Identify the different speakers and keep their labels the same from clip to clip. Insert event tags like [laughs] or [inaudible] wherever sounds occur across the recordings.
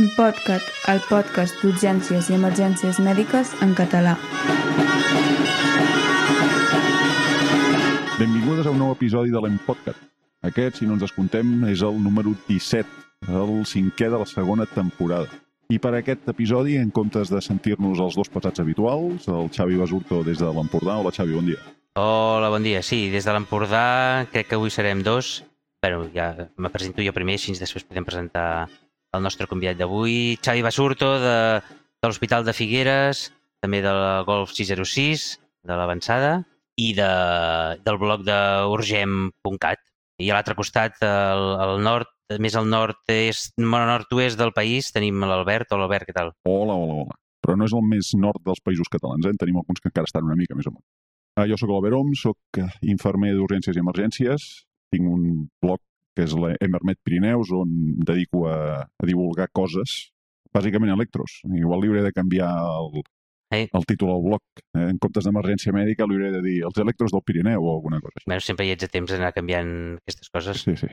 Speaker 1: En Podcat, el podcast d'urgències i emergències mèdiques en català.
Speaker 2: Benvingudes a un nou episodi de l'Empodcat. Aquest, si no ens descomptem, és el número 17, el cinquè de la segona temporada. I per aquest episodi, en comptes de sentir-nos els dos passats habituals, el Xavi Basurto des de l'Empordà. Hola, Xavi, bon dia.
Speaker 3: Hola, bon dia. Sí, des de l'Empordà crec que avui serem dos. Bueno, ja me presento jo primer, així després podem presentar el nostre convidat d'avui, Xavi Basurto, de, de l'Hospital de Figueres, també de la Golf 606, de l'Avançada, i de, del blog d'urgem.cat. I a l'altre costat, al, al nord, més al nord-est, nord-oest del país, tenim l'Albert. Hola, Albert, què tal?
Speaker 2: Hola, hola, hola. Però no és el més nord dels països catalans, eh? En tenim alguns que encara estan una mica més amunt. Uh, jo sóc l'Albert Om, sóc infermer d'urgències i emergències, tinc un blog que és l'Emermet Pirineus, on em dedico a, a divulgar coses, bàsicament electros. Igual li hauré de canviar el,
Speaker 3: Hey.
Speaker 2: el títol al blog. Eh? En comptes d'emergència mèdica li hauré de dir els electros del Pirineu o alguna cosa així.
Speaker 3: Bueno, sempre hi ets a temps d'anar canviant aquestes coses.
Speaker 2: Sí, sí.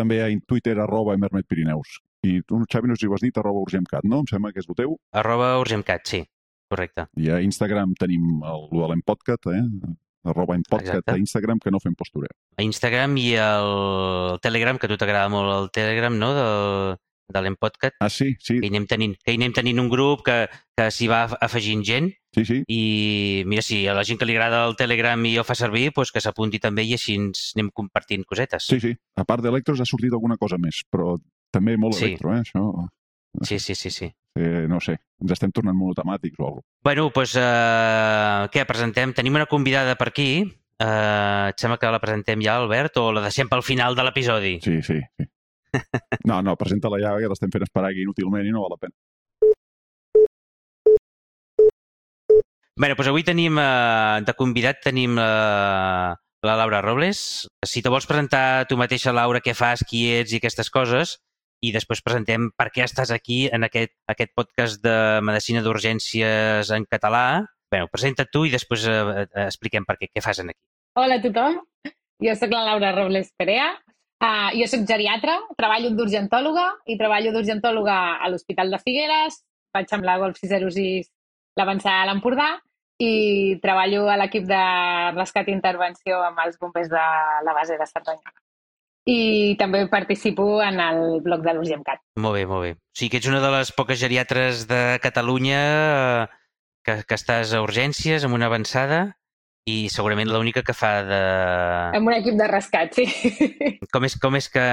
Speaker 2: També hi ha en Twitter arroba Emermet Pirineus. I tu, Xavi, no si ho has dit, arroba UrgemCat, no? Em sembla que és el teu.
Speaker 3: Arroba UrgemCat, sí, correcte.
Speaker 2: I a Instagram tenim el, el de l'Empodcat, eh? Arroba Empodcat
Speaker 3: Exacte.
Speaker 2: a Instagram, que no fem postureo.
Speaker 3: A Instagram i el Telegram, que a tu t'agrada molt el Telegram, no?, del, de l'Empodcat,
Speaker 2: Ah, sí, sí,
Speaker 3: que hi anem tenint, que hi anem tenint un grup que, que s'hi va afegint gent
Speaker 2: sí, sí.
Speaker 3: i mira, si a la gent que li agrada el Telegram i el fa servir, doncs que s'apunti també i així ens anem compartint cosetes.
Speaker 2: Sí, sí. A part d'electros ha sortit alguna cosa més, però també molt
Speaker 3: Sí.
Speaker 2: electro, eh? Això,
Speaker 3: sí, sí, sí. sí.
Speaker 2: Eh, no sé, ens estem tornant monotemàtics o alguna
Speaker 3: Bueno, doncs, eh, què, presentem? Tenim una convidada per aquí. Eh, et sembla que la presentem ja, Albert, o la deixem pel final de l'episodi?
Speaker 2: Sí, sí, sí. [laughs] No, no, presenta-la ja, que l'estem fent esperar aquí inútilment i no val la pena.
Speaker 3: Bé, doncs avui tenim, eh, de convidat tenim eh, la Laura Robles. Si te vols presentar tu mateixa, Laura, què fas, qui ets i aquestes coses, i després presentem per què estàs aquí en aquest, aquest podcast de Medicina d'Urgències en català. Bé, presenta't tu i després eh, eh, expliquem per què, què fas aquí.
Speaker 4: Hola a tothom, jo sóc la Laura Robles Perea, uh, jo sóc geriatra, treballo d'urgentòloga i treballo d'urgentòloga a l'Hospital de Figueres, vaig amb la Golf 606 l'avançada a l'Empordà i treballo a l'equip de rescat i intervenció amb els bombers de la base de Cerdanyola. I també participo en el blog de l'Urgemcat.
Speaker 3: Molt bé, molt bé. O sigui que ets una de les poques geriatres de Catalunya eh, que, que estàs a urgències, amb una avançada, i segurament l'única que fa de...
Speaker 4: Amb un equip de rescat, sí. [laughs]
Speaker 3: Com és, com és que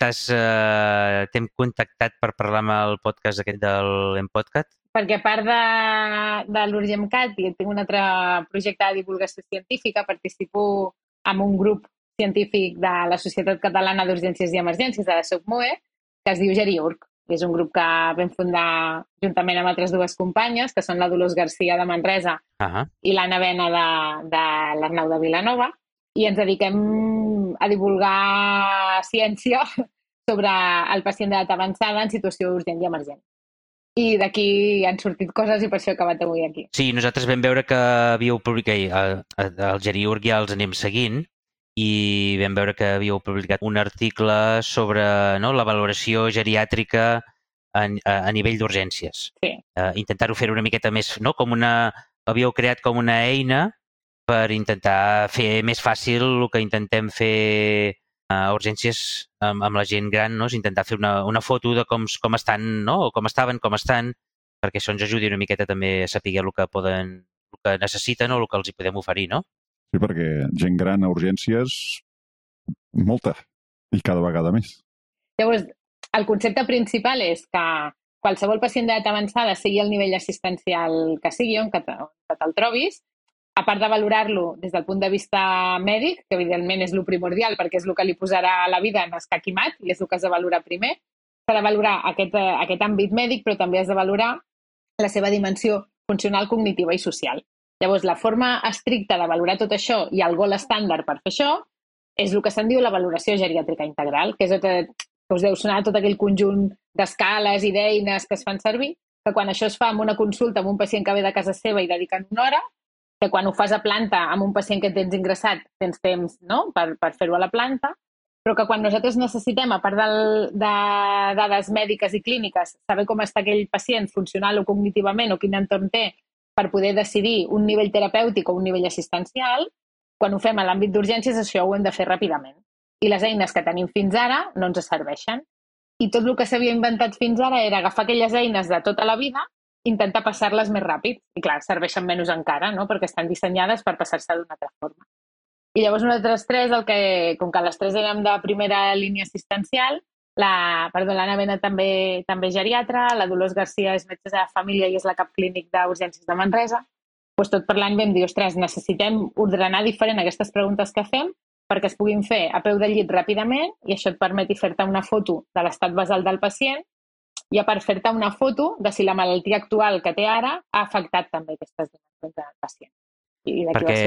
Speaker 3: t'has eh, t'hem contactat per parlar amb el podcast aquest del Empodcat?
Speaker 4: perquè a part de, de l'Urgemcat i tinc un altre projecte de divulgació científica, participo en un grup científic de la Societat Catalana d'Urgències i Emergències, de la SOCMUE, que es diu Geriurg. És un grup que vam fundar juntament amb altres dues companyes, que són la Dolors Garcia de Manresa
Speaker 3: Ah,
Speaker 4: i l'Anna Bena de, de l'Arnau de Vilanova, i ens dediquem a divulgar ciència [laughs] sobre el pacient d'edat avançada en situació urgent i emergent. I d'aquí han sortit coses i per això he acabat avui aquí.
Speaker 3: Sí, nosaltres vam veure que havíeu publicat, el, el Geriurg ja els anem seguint, i vam veure que havíeu publicat un article sobre no, la valoració geriàtrica a, a, a nivell d'urgències.
Speaker 4: Sí.
Speaker 3: Uh, Intentar-ho fer una miqueta més, no? com una... Havíeu creat com una eina per intentar fer més fàcil el que intentem fer a urgències amb, amb la gent gran, no? és intentar fer una, una foto de com, com estan, no? o com estaven, com estan, perquè això ens ajudi una miqueta també a saber el que poden, el que necessiten o el que els hi podem oferir, no?
Speaker 2: Sí, perquè gent gran a urgències, molta, i cada vegada més.
Speaker 4: Llavors, el concepte principal és que qualsevol pacient d'edat avançada, sigui el nivell assistencial que sigui, on que te- te'l trobis, a part de valorar-lo des del punt de vista mèdic, que evidentment és el primordial perquè és el que li posarà la vida en escac i mat i és el que has de valorar primer, s'ha de valorar aquest, eh, aquest àmbit mèdic, però també has de valorar la seva dimensió funcional, cognitiva i social. Llavors, la forma estricta de valorar tot això i el gol estàndard per fer això és el que se'n diu la valoració geriàtrica integral, que és tot, que us deu sonar tot aquell conjunt d'escales i d'eines que es fan servir, que quan això es fa amb una consulta amb un pacient que ve de casa seva i dediquen una hora, que quan ho fas a planta amb un pacient que tens ingressat tens temps no? per, per fer-ho a la planta, però que quan nosaltres necessitem, a part del, de dades mèdiques i clíniques, saber com està aquell pacient funcional o cognitivament o quin entorn té per poder decidir un nivell terapèutic o un nivell assistencial, quan ho fem a l'àmbit d'urgències, això ho hem de fer ràpidament. I les eines que tenim fins ara no ens serveixen. I tot el que s'havia inventat fins ara era agafar aquelles eines de tota la vida intentar passar-les més ràpid. I clar, serveixen menys encara, no? perquè estan dissenyades per passar-se d'una altra forma. I llavors nosaltres tres, el que, com que les tres érem de primera línia assistencial, la, perdó, l'Anna Mena també, també geriatra, la Dolors Garcia és metge de família i és la cap clínic d'urgències de Manresa. Doncs tot per l'any vam dir, ostres, necessitem ordenar diferent aquestes preguntes que fem perquè es puguin fer a peu de llit ràpidament i això et permeti fer-te una foto de l'estat basal del pacient i a part fer-te una foto de si la malaltia actual que té ara ha afectat també aquestes dimensions del pacient.
Speaker 3: I perquè,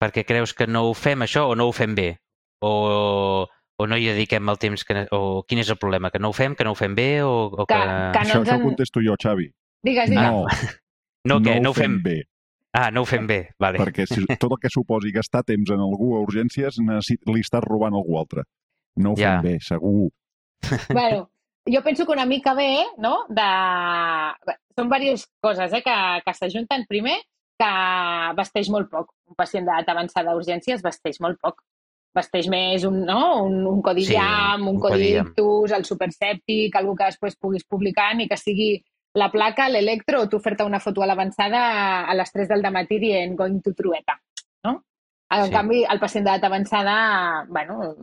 Speaker 3: perquè creus que no ho fem això o no ho fem bé? O, o no hi dediquem el temps que... O quin és el problema? Que no ho fem, que no ho fem bé o, o que... que,
Speaker 2: que no això, això ho contesto jo, Xavi.
Speaker 4: Digues, digues.
Speaker 2: No, [laughs]
Speaker 3: no, què?
Speaker 2: no,
Speaker 3: no ho fem,
Speaker 2: fem bé.
Speaker 3: Ah, no ho fem bé, vale.
Speaker 2: Perquè si [laughs] tot el que suposi gastar temps en algú a urgències, li estàs robant algú altre. No ho ja. fem bé, segur. [laughs]
Speaker 4: Bueno, jo penso que una mica bé, no? De... Són diverses coses eh, que, que s'ajunten. Primer, que vesteix molt poc. Un pacient d'edat avançada d'urgències vesteix molt poc. Vesteix més un, no? un, un codi sí, un, un codi ictus, el supersèptic, algú que després puguis publicar i que sigui la placa, l'electro, o tu fer-te una foto a l'avançada a les 3 del matí dient going to trueta, no? En sí. canvi, el pacient d'edat avançada, bueno,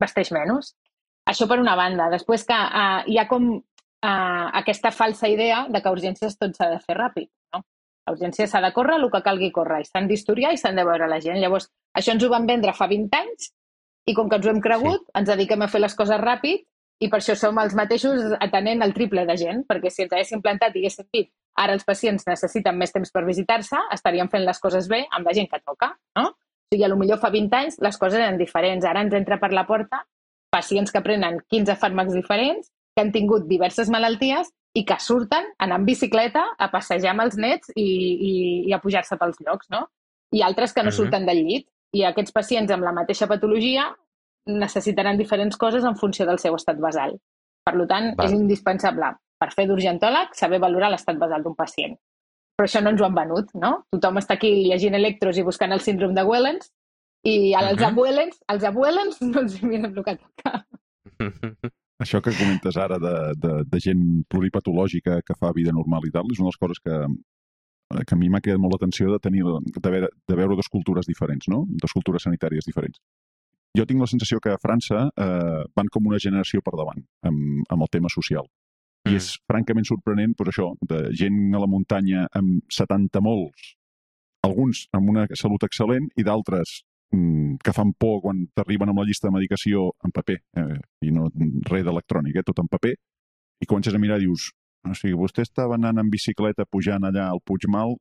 Speaker 4: vesteix menys. Això per una banda. Després que uh, hi ha com uh, aquesta falsa idea de que a urgències tot s'ha de fer ràpid, no? A urgències s'ha de córrer el que calgui córrer i s'han d'historiar i s'han de veure la gent. Llavors, això ens ho van vendre fa 20 anys i com que ens ho hem cregut, sí. ens dediquem a fer les coses ràpid i per això som els mateixos atenent el triple de gent, perquè si ens haguéssim plantat i haguéssim dit ara els pacients necessiten més temps per visitar-se, estaríem fent les coses bé amb la gent que toca, no? O sigui, millor fa 20 anys les coses eren diferents. Ara ens entra per la porta pacients que prenen 15 fàrmacs diferents, que han tingut diverses malalties i que surten anar en bicicleta a passejar amb els nets i, i, i a pujar-se pels llocs, no? I altres que no mm -hmm. surten del llit. I aquests pacients amb la mateixa patologia necessitaran diferents coses en funció del seu estat basal. Per tant, Val. és indispensable per fer d'urgentòleg saber valorar l'estat basal d'un pacient. Però això no ens ho han venut, no? Tothom està aquí llegint electros i buscant el síndrom de Wellens i als uh -huh. abuelens, als abuelens no els miren el que toca. [laughs]
Speaker 2: Això que comentes ara de, de, de gent pluripatològica que fa vida normal i tal, és una de les coses que, que a mi m'ha cridat molt l'atenció de tenir de veure, de veure dues cultures diferents, no? Dues cultures sanitàries diferents jo tinc la sensació que a França eh, van com una generació per davant amb, amb el tema social. I mm. és francament sorprenent, doncs això, de gent a la muntanya amb 70 molts, alguns amb una salut excel·lent i d'altres mm, que fan por quan t'arriben amb la llista de medicació en paper, eh, i no res d'electrònic, eh, tot en paper, i comences a mirar i dius, o sigui, vostè estava anant en bicicleta pujant allà al Puigmal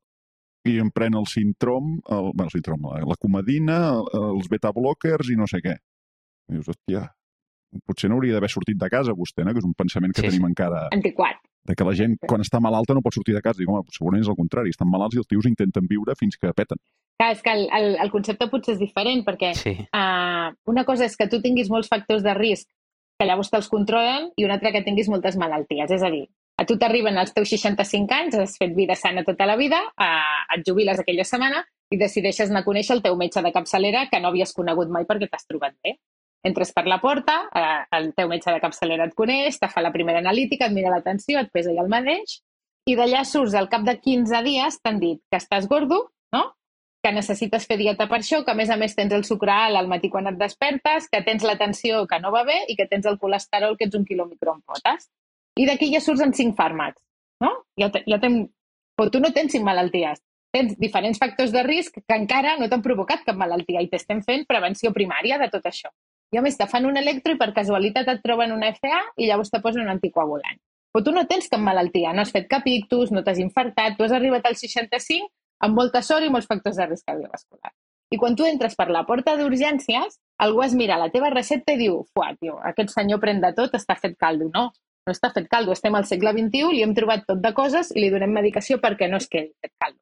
Speaker 2: i em pren el sintrom, el, bueno, el sintrom, la, la comedina, els beta-blockers i no sé què. I dius, hòstia, potser no hauria d'haver sortit de casa vostè, no? que és un pensament que sí, tenim encara...
Speaker 4: Antiquat.
Speaker 2: De que la gent, quan està malalta, no pot sortir de casa. Dic, home, segurament és el contrari. Estan malalts i els tios intenten viure fins que peten.
Speaker 4: Clar, és que el, el, el concepte potser és diferent, perquè sí. uh, una cosa és que tu tinguis molts factors de risc que llavors te'ls controlen i una altra que tinguis moltes malalties. És a dir, a tu t'arriben els teus 65 anys, has fet vida sana tota la vida, eh, et jubiles aquella setmana i decideixes anar a conèixer el teu metge de capçalera que no havies conegut mai perquè t'has trobat bé. Entres per la porta, eh, el teu metge de capçalera et coneix, te fa la primera analítica, et mira l'atenció, et pesa i el mateix, i d'allà surts al cap de 15 dies, t'han dit que estàs gordo, no? que necessites fer dieta per això, que a més a més tens el sucre alt al matí quan et despertes, que tens la tensió que no va bé i que tens el colesterol que ets un quilòmicro en potes. I d'aquí ja surts amb cinc fàrmacs, no? Ja, te, ja tem... Però tu no tens cinc malalties. Tens diferents factors de risc que encara no t'han provocat cap malaltia i t'estem fent prevenció primària de tot això. I més te fan un electro i per casualitat et troben una FA i llavors te posen un anticoagulant. Però tu no tens cap malaltia, no has fet cap ictus, no t'has infartat, tu has arribat als 65 amb molta sort i molts factors de risc cardiovascular. I quan tu entres per la porta d'urgències, algú es mira la teva recepta i diu, fuà, tio, aquest senyor pren de tot, està fet caldo. No, no està fet caldo, estem al segle XXI, li hem trobat tot de coses i li donem medicació perquè no es quedi fet caldo.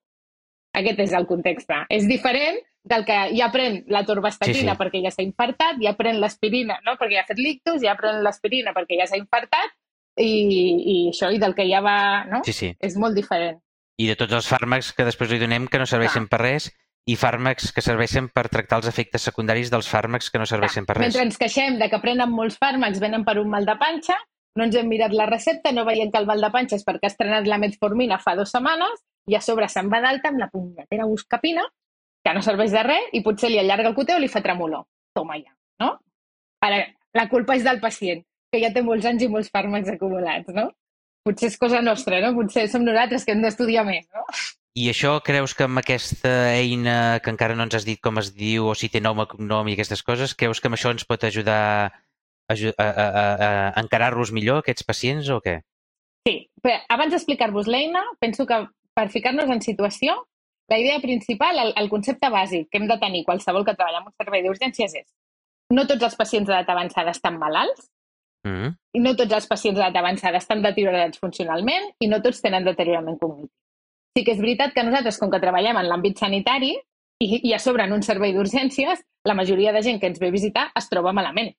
Speaker 4: Aquest és el context. És diferent del que ja pren la torvastatina
Speaker 3: Sí, sí.
Speaker 4: perquè ja s'ha infartat, ja pren l'aspirina no? perquè ja ha fet lictus, ja pren l'aspirina perquè ja s'ha infartat i, i això, i del que ja va... No?
Speaker 3: Sí, sí.
Speaker 4: És molt diferent.
Speaker 3: I de tots els fàrmacs que després li donem que no serveixen per res i fàrmacs que serveixen per tractar els efectes secundaris dels fàrmacs que no serveixen per res.
Speaker 4: Mentre ens queixem de que prenen molts fàrmacs, venen per un mal de panxa, no ens hem mirat la recepta, no veiem que el mal de panxa és perquè has estrenat la metformina fa dues setmanes i a sobre se'n va d'alta amb la punyetera buscapina, que no serveix de res i potser li allarga el cotó o li fa tremolor. Toma ja, no? Ara, la culpa és del pacient, que ja té molts anys i molts fàrmacs acumulats, no? Potser és cosa nostra, no? Potser som nosaltres que hem d'estudiar més, no?
Speaker 3: I això creus que amb aquesta eina, que encara no ens has dit com es diu, o si té nom o cognom i aquestes coses, creus que amb això ens pot ajudar a, aju- a, a, a, a encarar-los millor, aquests pacients, o què?
Speaker 4: Sí, però abans d'explicar-vos l'eina, penso que per ficar-nos en situació, la idea principal, el, el concepte bàsic que hem de tenir qualsevol que treballa en un servei d'urgències és no tots els pacients d'edat avançada estan malalts,
Speaker 3: Mm -hmm.
Speaker 4: i no tots els pacients d'edat avançada estan deteriorats funcionalment i no tots tenen deteriorament cognitiu. Sí que és veritat que nosaltres, com que treballem en l'àmbit sanitari i, i a sobre en un servei d'urgències, la majoria de gent que ens ve a visitar es troba malament.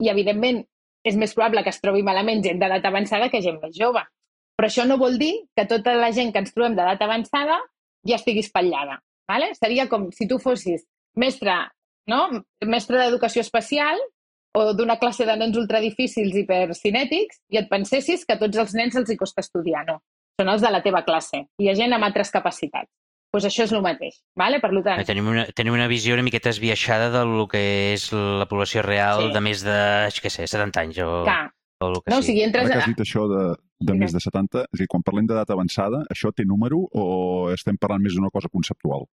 Speaker 4: I, evidentment, és més probable que es trobi malament gent d'edat avançada que gent més jove. Però això no vol dir que tota la gent que ens trobem d'edat avançada ja estigui espatllada. Vale? Seria com si tu fossis mestre, no? mestre d'educació especial o d'una classe de nens ultradifícils hipercinètics i et pensessis que tots els nens els hi costa estudiar. No, són els de la teva classe. Hi ha gent amb altres capacitats. Doncs pues això és el mateix. Vale? Per tant,
Speaker 3: Tenim una, tenim una visió una miqueta esbiaixada del que és la població real
Speaker 4: Sí.
Speaker 3: de més de, què sé, 70 anys o,
Speaker 4: clar,
Speaker 3: o el que
Speaker 4: no, o
Speaker 3: sigui.
Speaker 4: sigui, entres...
Speaker 2: Ara que
Speaker 4: A...
Speaker 2: has dit això de, de
Speaker 4: Digues.
Speaker 2: més de 70, és a dir, quan parlem d'edat avançada, això té número o estem parlant més d'una cosa conceptual?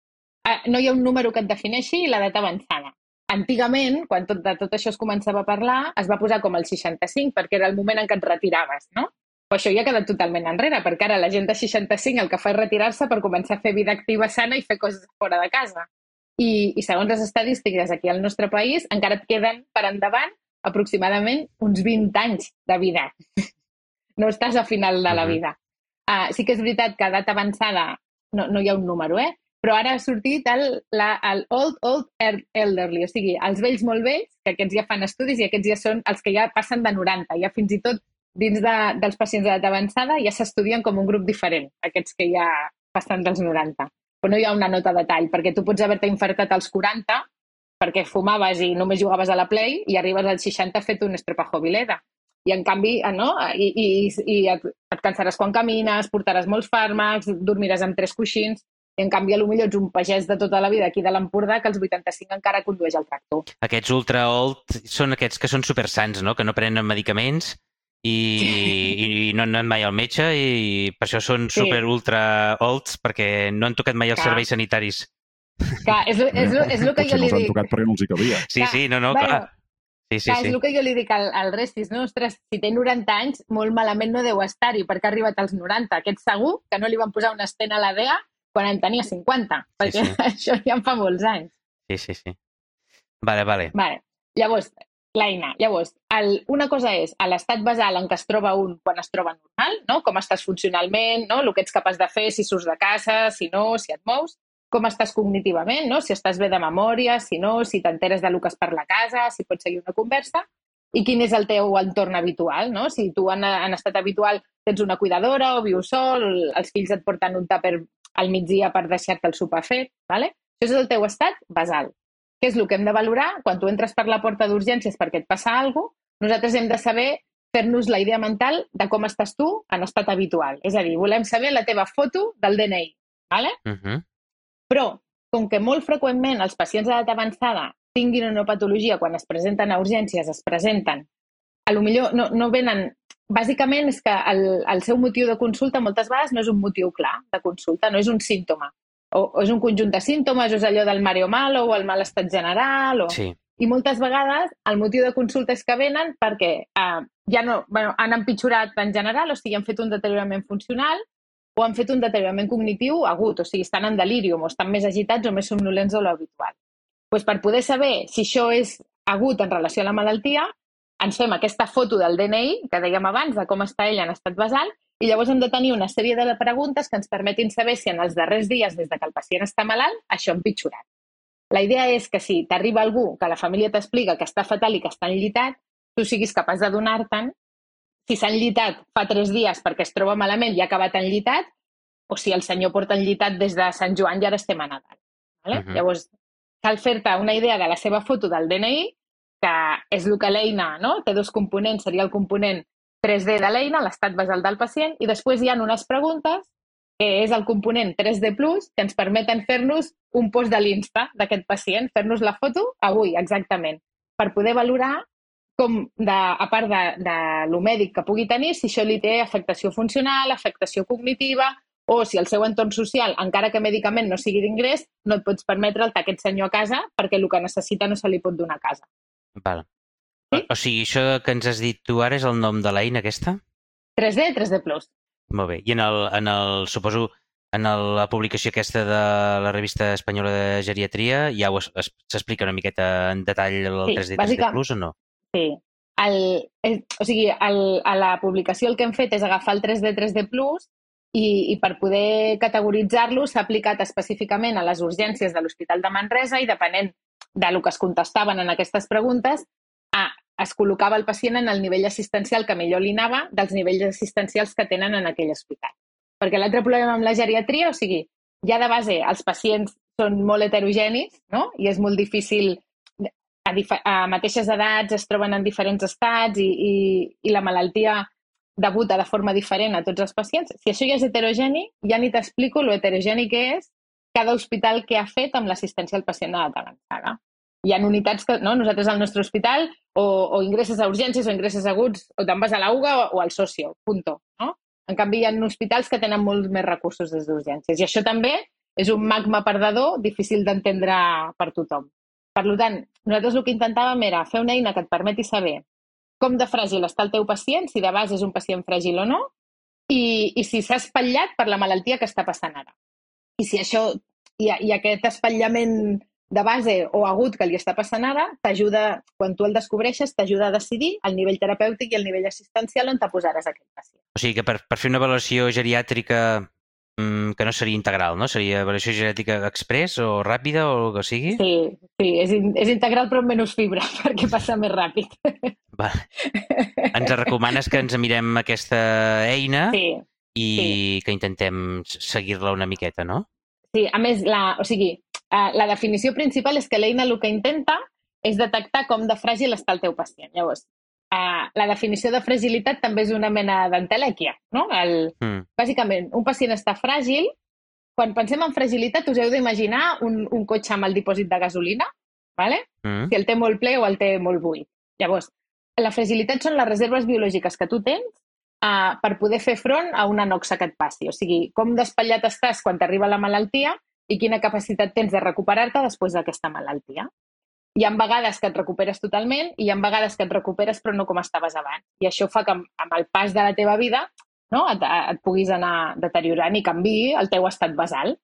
Speaker 4: Ah, no hi ha un número que et defineixi l'edat avançada. Antigament, quan tot, de tot això es començava a parlar, es va posar com el 65 perquè era el moment en què et retiraves, no? Però això ja ha quedat totalment enrere, perquè ara la gent de 65 el que fa és retirar-se per començar a fer vida activa sana i fer coses fora de casa. I, i segons les estadístiques aquí al nostre país, encara et queden per endavant aproximadament uns 20 anys de vida. No estàs a final de la
Speaker 3: Mhm.
Speaker 4: vida. Uh, sí que és veritat que a edat avançada no, no hi ha un número, eh? però ara ha sortit el, la, el Old Old El- Elderly, o sigui, els vells molt vells, que aquests ja fan estudis i aquests ja són els que ja passen de 90, ja fins i tot dins de, dels pacients d'edat avançada ja s'estudien com un grup diferent, aquests que ja passen dels 90. Però no hi ha una nota de tall, perquè tu pots haver-te infartat als 40 perquè fumaves i només jugaves a la Play i arribes als 60 fet un estropajo vileda. I en canvi, eh, no? I, i, i et, et cansaràs quan camines, portaràs molts fàrmacs, dormiràs amb tres coixins, i en canvi, potser ets un pagès de tota la vida aquí de l'Empordà que als 85 encara condueix el tractor.
Speaker 3: Aquests ultra old són aquests que són super sants, no? que no prenen medicaments i, i no han anat mai al metge i per això són
Speaker 4: Sí.
Speaker 3: super ultra olds perquè no han tocat mai els
Speaker 4: Clar.
Speaker 3: serveis sanitaris.
Speaker 4: Clar, és, és, és, és el que
Speaker 2: Potser
Speaker 4: jo li dic.
Speaker 2: tocat perquè no els hi cabia.
Speaker 3: Sí,
Speaker 4: Clar,
Speaker 3: sí, no, no,
Speaker 4: bueno,
Speaker 3: clar. Sí, sí,
Speaker 4: Clar,
Speaker 3: sí.
Speaker 4: és el que jo li dic al, al Restis, no? Ostres, si té 90 anys, molt malament no deu estar-hi, perquè ha arribat als 90. Aquest segur que no li van posar una estena a la DEA quan en tenia 50, perquè
Speaker 3: sí. [laughs]
Speaker 4: això ja en fa molts anys.
Speaker 3: Sí, sí, sí. Vale, vale.
Speaker 4: Vale. Llavors, l'eina. Llavors, el, una cosa és a l'estat basal en què es troba un quan es troba normal, no? com estàs funcionalment, no? el que ets capaç de fer, si surts de casa, si no, si et mous, com estàs cognitivament, no? si estàs bé de memòria, si no, si t'enteres del que es per la casa, si pots seguir una conversa, i quin és el teu entorn habitual, no? Si tu en, en estat habitual tens una cuidadora o vius sol, els fills et porten un tàper al migdia per deixar-te el sopar fet, ¿vale? això és el teu estat basal. Què és el que hem de valorar? Quan tu entres per la porta d'urgències perquè et passa alguna cosa, nosaltres hem de saber fer-nos la idea mental de com estàs tu en estat habitual. És a dir, volem saber la teva foto del DNI. ¿vale?
Speaker 3: Uh -huh.
Speaker 4: Però, com que molt freqüentment els pacients d'edat avançada tinguin una patologia quan es presenten a urgències, es presenten, a lo millor no, no venen... Bàsicament és que el, el seu motiu de consulta moltes vegades no és un motiu clar de consulta, no és un símptoma. O, o és un conjunt de símptomes, o és allò del mareo malo, o el mal estat general, o...
Speaker 3: Sí.
Speaker 4: I moltes vegades el motiu de consulta és que venen perquè eh, ja no, bueno, han empitjorat en general, o sigui, han fet un deteriorament funcional o han fet un deteriorament cognitiu agut, o sigui, estan en delirium o estan més agitats o més somnolents de l'habitual. Pues per poder saber si això és agut en relació a la malaltia, ens fem aquesta foto del DNI, que dèiem abans, de com està ell en estat basal, i llavors hem de tenir una sèrie de preguntes que ens permetin saber si en els darrers dies, des de que el pacient està malalt, això ha empitjorat. La idea és que si t'arriba algú que la família t'explica que està fatal i que està enllitat, tu siguis capaç de donar-te'n si s'ha enllitat fa tres dies perquè es troba malament i ha acabat enllitat, o si el senyor porta enllitat des de Sant Joan i ara estem a Nadal. Vale? Uh -huh. Llavors, cal fer-te una idea de la seva foto del DNI, que és el que l'eina no? té dos components, seria el component 3D de l'eina, l'estat basal del pacient, i després hi ha unes preguntes, que és el component 3D+, que ens permeten fer-nos un post de l'Insta d'aquest pacient, fer-nos la foto avui, exactament, per poder valorar com, de, a part de, de lo mèdic que pugui tenir, si això li té afectació funcional, afectació cognitiva, o si el seu entorn social, encara que medicament no sigui d'ingrés, no et pots permetre el aquest senyor a casa perquè el que necessita no se li pot donar a casa.
Speaker 3: Val. Sí? O sigui, això que ens has dit tu ara és el nom de l'eina aquesta?
Speaker 4: 3D, 3D+. Plus.
Speaker 3: Molt bé. I en el, en el suposo, en el, la publicació aquesta de la revista espanyola de geriatria ja s'explica una miqueta en detall el sí, 3D, 3D Plus o no?
Speaker 4: Sí. El, el, o sigui, el, a la publicació el que hem fet és agafar el 3D, 3D Plus i, i per poder categoritzar-lo s'ha aplicat específicament a les urgències de l'Hospital de Manresa i depenent de lo que es contestaven en aquestes preguntes, a, es col·locava el pacient en el nivell assistencial que millor li anava dels nivells assistencials que tenen en aquell hospital. Perquè l'altre problema amb la geriatria, o sigui, ja de base els pacients són molt heterogenis no? i és molt difícil a, mateixes edats es troben en diferents estats i, i, i la malaltia debuta de forma diferent a tots els pacients. Si això ja és heterogeni, ja ni t'explico lo heterogeni que és cada hospital que ha fet amb l'assistència al pacient de l'edat avançada. Hi ha unitats que, no? nosaltres al nostre hospital, o, o ingresses a urgències o ingresses aguts, o te'n vas a l'AUGA o, o al socio, punto. No? En canvi, hi ha hospitals que tenen molts més recursos des d'urgències. I això també és un magma perdedor difícil d'entendre per tothom. Per tant, nosaltres el que intentàvem era fer una eina que et permeti saber com de fràgil està el teu pacient, si de base és un pacient fràgil o no, i, i si s'ha espatllat per la malaltia que està passant ara. I si això, i, i aquest espatllament de base o agut que li està passant ara, t'ajuda, quan tu el descobreixes, t'ajuda a decidir el nivell terapèutic i el nivell assistencial on te posaràs aquest pacient.
Speaker 3: O sigui que per, per fer una avaluació geriàtrica que no seria integral, no? Seria avaluació genètica express o ràpida o el que sigui?
Speaker 4: Sí, sí és, in, és integral però amb menys fibra [laughs] perquè passa més ràpid. [laughs]
Speaker 3: Va. Ens recomanes que ens mirem aquesta eina
Speaker 4: sí,
Speaker 3: i sí. que intentem seguir-la una miqueta, no?
Speaker 4: Sí, a més, la, o sigui, eh, la definició principal és que l'eina el que intenta és detectar com de fràgil està el teu pacient. Llavors, Uh, la definició de fragilitat també és una mena d'entelèquia, no? El, mm. Bàsicament, un pacient està fràgil. Quan pensem en fragilitat, us heu d'imaginar un, un cotxe amb el dipòsit de gasolina, ¿vale? Mm. si el té molt ple o el té molt buit. Llavors, la fragilitat són les reserves biològiques que tu tens uh, per poder fer front a una noxa que et passi. O sigui, com despatllat estàs quan t'arriba la malaltia i quina capacitat tens de recuperar-te després d'aquesta malaltia hi ha vegades que et recuperes totalment i hi ha vegades que et recuperes però no com estaves abans. I això fa que amb el pas de la teva vida no, et, et puguis anar deteriorant i canvi el teu estat basal.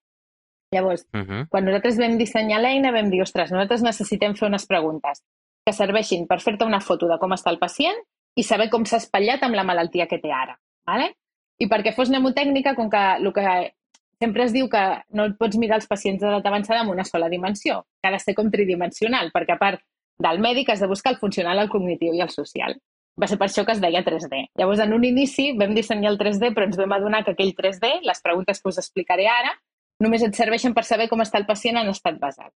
Speaker 4: Llavors, uh -huh. quan nosaltres vam dissenyar l'eina, vam dir, ostres, nosaltres necessitem fer unes preguntes que serveixin per fer-te una foto de com està el pacient i saber com s'ha espatllat amb la malaltia que té ara. ¿vale? I perquè fos mnemotècnica, com que el que sempre es diu que no et pots mirar els pacients d'edat avançada en una sola dimensió, que ha de ser com tridimensional, perquè a part del mèdic has de buscar el funcional, el cognitiu i el social. Va ser per això que es deia 3D. Llavors, en un inici vam dissenyar el 3D, però ens vam adonar que aquell 3D, les preguntes que us explicaré ara, només et serveixen per saber com està el pacient en estat basat.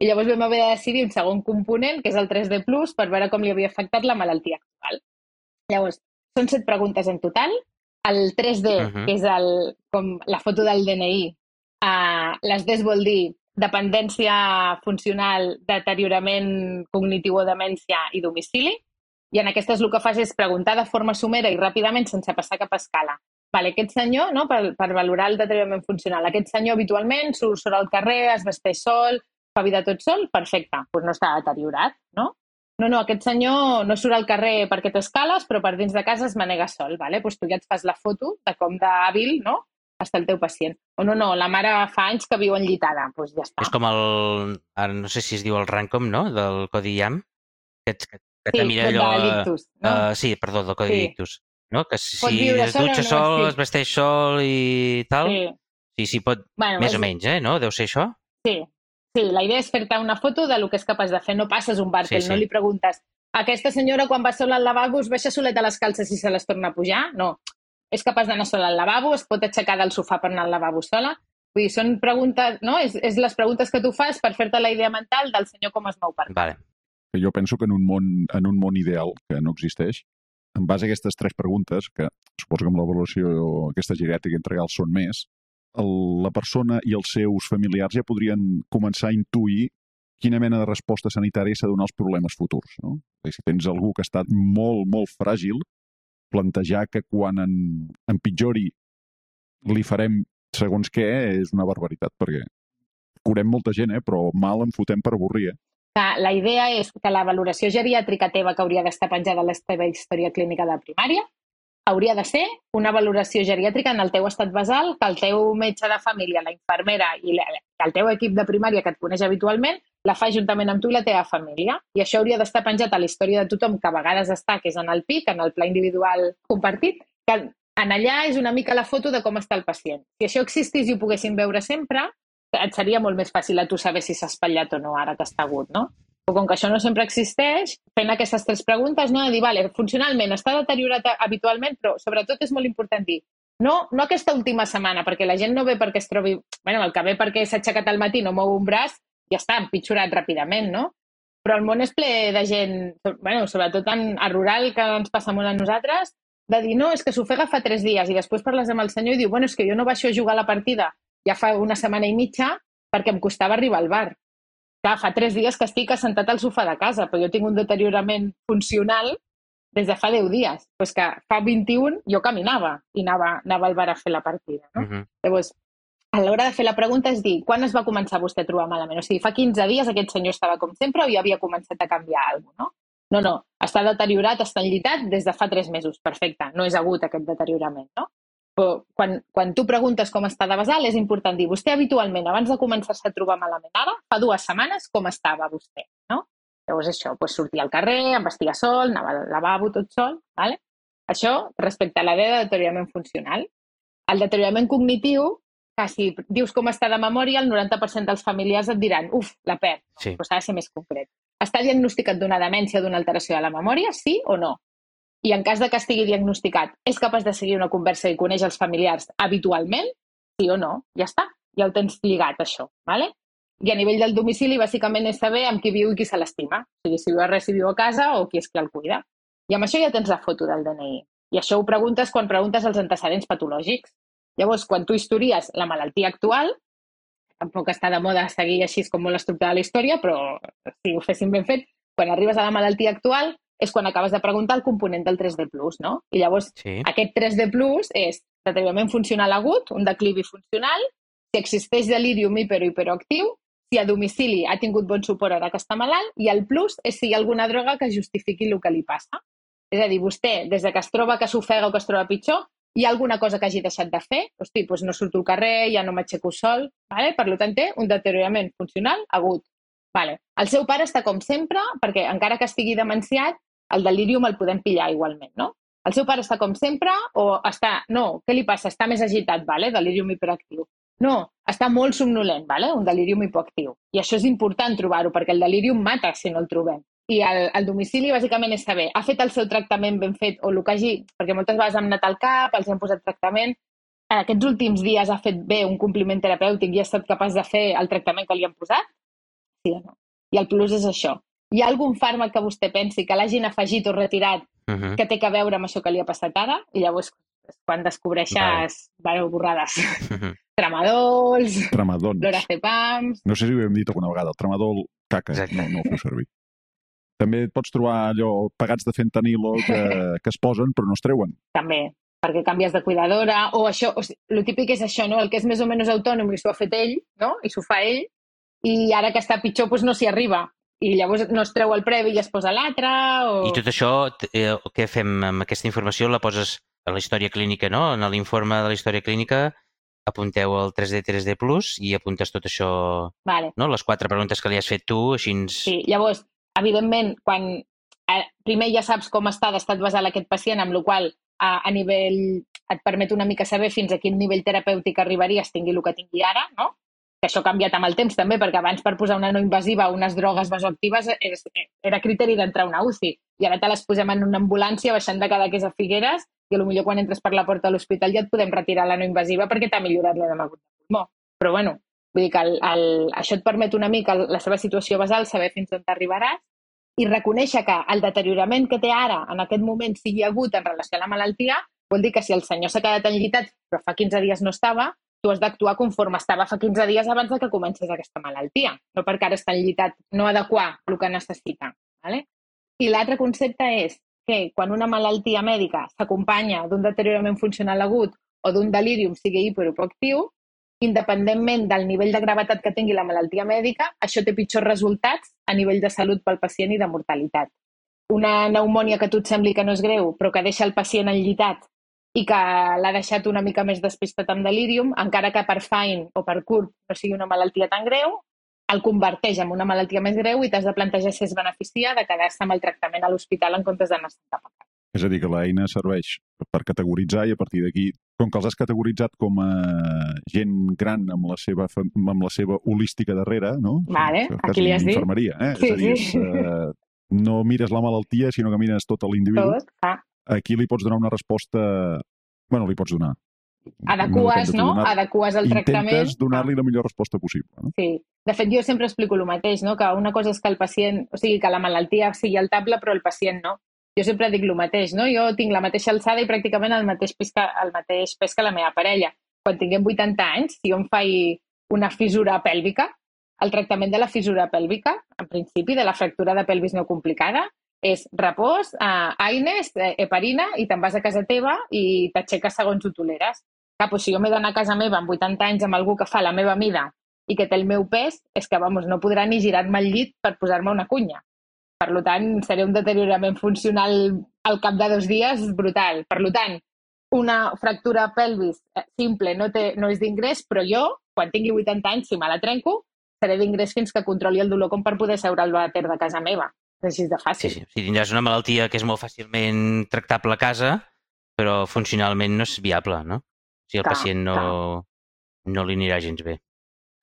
Speaker 4: I llavors vam haver de decidir un segon component, que és el 3D+, per veure com li havia afectat la malaltia actual. Llavors, són set preguntes en total, el 3D, uh -huh. que és el, com la foto del DNI, uh, les Ds vol dir dependència funcional, deteriorament cognitiu o demència i domicili. I en aquestes el que fas és preguntar de forma somera i ràpidament sense passar cap escala. Vale, aquest senyor, no, per, per valorar el deteriorament funcional, aquest senyor habitualment surt, surt al carrer, es vesteix sol, fa vida tot sol, perfecte, doncs no està deteriorat, no? No, no, aquest senyor no surt al carrer perquè té escales, però per dins de casa es manega sol, vale? pues tu ja et fas la foto de com d'hàbil no? està el teu pacient. O no, no, la mare fa anys que viu enllitada, doncs ja està.
Speaker 3: És com el, ara no sé si es diu el Rancom, no?, del Codi IAM, que, que, que
Speaker 4: sí,
Speaker 3: mira allò...
Speaker 4: De l'ictus, no?
Speaker 3: Uh, sí, perdó, del Codi sí. no? Que si es
Speaker 4: sol
Speaker 3: dutxa
Speaker 4: no,
Speaker 3: sol,
Speaker 4: sí.
Speaker 3: es vesteix sol i tal,
Speaker 4: Sí.
Speaker 3: sí, sí, pot,
Speaker 4: Bueno,
Speaker 3: més
Speaker 4: és-
Speaker 3: o menys, eh? No? Deu ser això?
Speaker 4: Sí, sí, la idea és fer-te una foto de lo que és capaç de fer. No passes un bar,
Speaker 3: Sí,
Speaker 4: que
Speaker 3: sí.
Speaker 4: no li preguntes aquesta senyora quan va sola al lavabo es baixa soleta les calces i se les torna a pujar? No. És capaç d'anar sola al lavabo, es pot aixecar del sofà per anar al lavabo sola. Vull dir, són preguntes, no? És, és les preguntes que tu fas per fer-te la idea mental del senyor com es mou per.
Speaker 3: Vale.
Speaker 2: que jo penso que en un món, en un món ideal que no existeix, en base a aquestes tres preguntes, que suposo que amb l'avaluació aquesta geriàtrica entre gals són més, el, la persona i els seus familiars ja podrien començar a intuir quina mena de resposta sanitària s'ha de donar als problemes futurs. No? Si tens algú que ha estat molt, molt fràgil, plantejar que quan en, empitjori li farem segons què és una barbaritat, perquè curem molta gent, eh? però mal en fotem per avorrir. Eh?
Speaker 4: la idea és que la valoració geriàtrica teva que hauria d'estar penjada a la teva història clínica de primària hauria de ser una valoració geriàtrica en el teu estat basal que el teu metge de família, la infermera i el teu equip de primària que et coneix habitualment la fa juntament amb tu i la teva família. I això hauria d'estar penjat a la història de tothom que a vegades està, que és en el PIC, en el pla individual compartit, que en allà és una mica la foto de com està el pacient. Si això existís i ho poguessin veure sempre, et seria molt més fàcil a tu saber si s'ha espatllat o no ara que està agut, no? Però com que això no sempre existeix, fent aquestes tres preguntes, no? de dir, vale, funcionalment està deteriorat habitualment, però sobretot és molt important dir, no, no aquesta última setmana, perquè la gent no ve perquè es trobi... bueno, el que ve perquè s'ha aixecat al matí, no mou un braç, ja està, empitjorat ràpidament, no? Però el món és ple de gent, bueno, sobretot en, a rural, que ens passa molt a nosaltres, de dir, no, és que s'ofega fa tres dies i després parles amb el senyor i diu, bueno, és que jo no baixo a jugar la partida ja fa una setmana i mitja perquè em costava arribar al bar. Clar, fa tres dies que estic assentat al sofà de casa, però jo tinc un deteriorament funcional des de fa 10 dies. Pues que fa 21 jo caminava i anava, anava al bar a fer la partida. No?
Speaker 3: Uh -huh.
Speaker 4: Llavors, a l'hora de fer la pregunta és dir, quan es va començar vostè a trobar malament? O sigui, fa 15 dies aquest senyor estava com sempre o ja havia començat a canviar alguna cosa, no? No, no, està deteriorat, està enllitat des de fa 3 mesos. Perfecte, no és agut aquest deteriorament, no? Però quan, quan tu preguntes com està de basal, és important dir, vostè habitualment, abans de començar-se a trobar malament ara, fa dues setmanes, com estava vostè, no? Llavors això, doncs sortia al carrer, em vestia sol, anava al lavabo tot sol, ¿vale? Això respecte a la idea de deteriorament funcional. El deteriorament cognitiu, que si dius com està de memòria, el 90% dels familiars et diran, uf, la perd,
Speaker 3: Sí.
Speaker 4: però s'ha de ser més concret. Està diagnosticat d'una demència o d'una alteració de la memòria, sí o no? I en cas de que estigui diagnosticat, és capaç de seguir una conversa i coneix els familiars habitualment? Sí o no? Ja està, ja ho tens lligat, això. ¿vale? I a nivell del domicili, bàsicament és saber amb qui viu i qui se l'estima. O sigui, si viu a res, si viu a casa o qui és qui el cuida. I amb això ja tens la foto del DNI. I això ho preguntes quan preguntes els antecedents patològics. Llavors, quan tu histories la malaltia actual, tampoc està de moda seguir així com molt estructurada la història, però si ho fessin ben fet, quan arribes a la malaltia actual és quan acabes de preguntar el component del 3D+, no? I llavors
Speaker 3: Sí.
Speaker 4: aquest 3D+, és deteriorament funcional agut, un declivi funcional, si existeix delirium hiper o hiperoactiu, si a domicili ha tingut bon suport ara que està malalt, i el plus és si hi ha alguna droga que justifiqui el que li passa. És a dir, vostè, des de que es troba que s'ofega o que es troba pitjor, hi ha alguna cosa que hagi deixat de fer? Hosti, doncs no surto al carrer, ja no m'aixeco sol, vale? per tant té un deteriorament funcional agut. Vale. El seu pare està com sempre, perquè encara que estigui demenciat, el delirium el podem pillar igualment, no? El seu pare està com sempre o està... No, què li passa? Està més agitat, vale? delirium hiperactiu. No, està molt somnolent, vale? un delirium hipoactiu. I això és important trobar-ho, perquè el delirium mata si no el trobem. I el, el domicili bàsicament és saber, ha fet el seu tractament ben fet o el que hagi... Perquè moltes vegades hem anat al cap, els hem posat tractament, en aquests últims dies ha fet bé un compliment terapèutic i ha estat capaç de fer el tractament que li han posat? Sí o no? I el plus és això. Hi ha algun fàrmac que vostè pensi que l'hagin afegit o retirat
Speaker 3: Uh -huh.
Speaker 4: que té a veure amb això que li ha passat ara? I llavors, quan descobreixes, vale. bueno, borrades,
Speaker 3: Uh -huh.
Speaker 4: tramadols,
Speaker 2: Tramadons.
Speaker 4: lorazepams...
Speaker 2: No sé si ho hem dit alguna vegada, el tramadol caca,
Speaker 3: Exacte.
Speaker 2: no, no el feu servir. També et pots trobar allò pagats de fentanilo que, [laughs] que es posen però no es treuen.
Speaker 4: també, perquè canvies de cuidadora, o això, o sigui, el típic és això, no? El que és més o menys autònom i s'ho ha fet ell, no? I s'ho fa ell, i ara que està pitjor, doncs no s'hi arriba. I llavors no es treu el previ i es posa l'altre, o...
Speaker 3: I tot això, eh, què fem amb aquesta informació? La poses a la història clínica, no? En l'informe de la història clínica apunteu el 3D, 3D+, i apuntes tot això,
Speaker 4: Vale.
Speaker 3: no? Les quatre preguntes que li has fet tu, així...
Speaker 4: Sí, llavors, evidentment, quan eh, primer ja saps com està d'estat basal aquest pacient, amb la qual a, a nivell... et permet una mica saber fins a quin nivell terapèutic arribaries tingui el que tingui ara, no? Que això ha canviat amb el temps també, perquè abans per posar una no invasiva o unes drogues vasoactives era criteri d'entrar a una UCI. I ara te les posem en una ambulància baixant de cada que és a Figueres i potser quan entres per la porta de l'hospital ja et podem retirar la no invasiva perquè t'ha millorat l'edema de pulmó. Però bueno, vull dir que el, el, això et permet una mica la seva situació basal, saber fins on t'arribaràs i reconèixer que el deteriorament que té ara, en aquest moment, sigui agut en relació a la malaltia, Vol dir que si el senyor s'ha quedat enllitat però fa 15 dies no estava, tu has d'actuar conforme estava fa 15 dies abans de que comences aquesta malaltia, no perquè ara està enllitat, no adequar el que necessita. ¿vale? I l'altre concepte és que quan una malaltia mèdica s'acompanya d'un deteriorament funcional agut o d'un delirium sigui hiperopoactiu, independentment del nivell de gravetat que tingui la malaltia mèdica, això té pitjors resultats a nivell de salut pel pacient i de mortalitat. Una pneumònia que a tu et sembli que no és greu, però que deixa el pacient enllitat i que l'ha deixat una mica més despistat amb delírium, encara que per Fine o per Curt no sigui una malaltia tan greu, el converteix en una malaltia més greu i t'has de plantejar si es beneficia de quedar-se amb el tractament a l'hospital en comptes d'anar cap a casa.
Speaker 2: És a dir, que l'eina serveix per categoritzar i a partir d'aquí, com que els has categoritzat com a gent gran amb la seva, amb la seva holística darrere, no?
Speaker 4: Vale, aquí li has dit.
Speaker 2: Infermeria, eh? Sí, és a dir, sí. és, uh, no mires la malaltia, sinó que mires tot l'individu.
Speaker 4: Tot, ah
Speaker 2: aquí li pots donar una resposta... bueno, li pots donar.
Speaker 4: Adeques, no? Donar... Adeques el tractament.
Speaker 2: Intentes donar-li la millor resposta possible. No?
Speaker 4: Sí. De fet, jo sempre explico el mateix, no? que una cosa és que el pacient, o sigui, que la malaltia sigui altable, però el pacient no. Jo sempre dic el mateix, no? Jo tinc la mateixa alçada i pràcticament el mateix pes que, el mateix pes que la meva parella. Quan tinguem 80 anys, si jo em faig una fissura pèlvica, el tractament de la fissura pèlvica, en principi, de la fractura de pelvis no complicada, és repòs, eh, aines, eh, heparina i te'n vas a casa teva i t'aixeques segons ho toleres. Clar, doncs si jo m'he d'anar a casa meva amb 80 anys amb algú que fa la meva mida i que té el meu pes, és que, vamos, no podrà ni girar-me al llit per posar-me una cunya. Per tant, seré un deteriorament funcional al cap de dos dies brutal. Per tant, una fractura pelvis eh, simple no, té, no és d'ingrés, però jo, quan tingui 80 anys, si me la trenco, seré d'ingrés fins que controli el dolor com per poder seure al vàter de casa meva. És així de fàcil.
Speaker 3: Sí, sí. Si tindràs una malaltia que és molt fàcilment tractable a casa, però funcionalment no és viable, no? Si el clar, pacient no, no li anirà gens bé.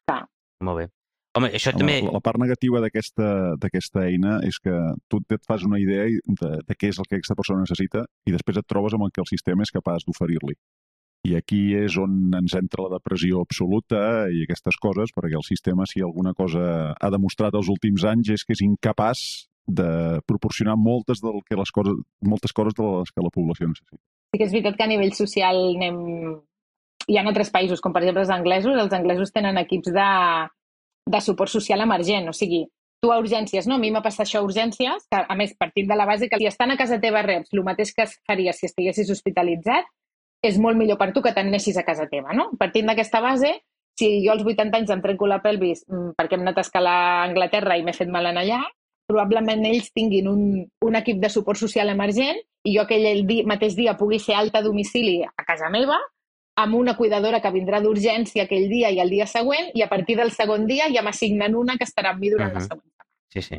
Speaker 4: Clar.
Speaker 3: Molt bé. Home, això també...
Speaker 2: La, la part negativa d'aquesta eina és que tu et fas una idea de, de què és el que aquesta persona necessita i després et trobes amb el que el sistema és capaç d'oferir-li. I aquí és on ens entra la depressió absoluta i aquestes coses, perquè el sistema, si alguna cosa ha demostrat els últims anys, és que és incapaç de proporcionar moltes, del que les coses, moltes coses de les que la població necessita.
Speaker 4: Sí que és veritat que a nivell social anem... hi ha altres països, com per exemple els anglesos, els anglesos tenen equips de, de suport social emergent, o sigui, tu a urgències, no? A mi m'ha passat això a urgències, que a més, partint de la base que si estan a casa teva reps el mateix que faria si estiguessis hospitalitzat, és molt millor per tu que t'anessis a casa teva, no? Partint d'aquesta base, si jo als 80 anys em trenco la pelvis mm, perquè hem anat a escalar a Anglaterra i m'he fet mal en allà, probablement ells tinguin un, un equip de suport social emergent i jo aquell di, mateix dia pugui ser alta a domicili a casa meva amb una cuidadora que vindrà d'urgència aquell dia i el dia següent i a partir del segon dia ja m'assignen una que estarà amb mi durant uh -huh. la següent
Speaker 3: Sí, sí.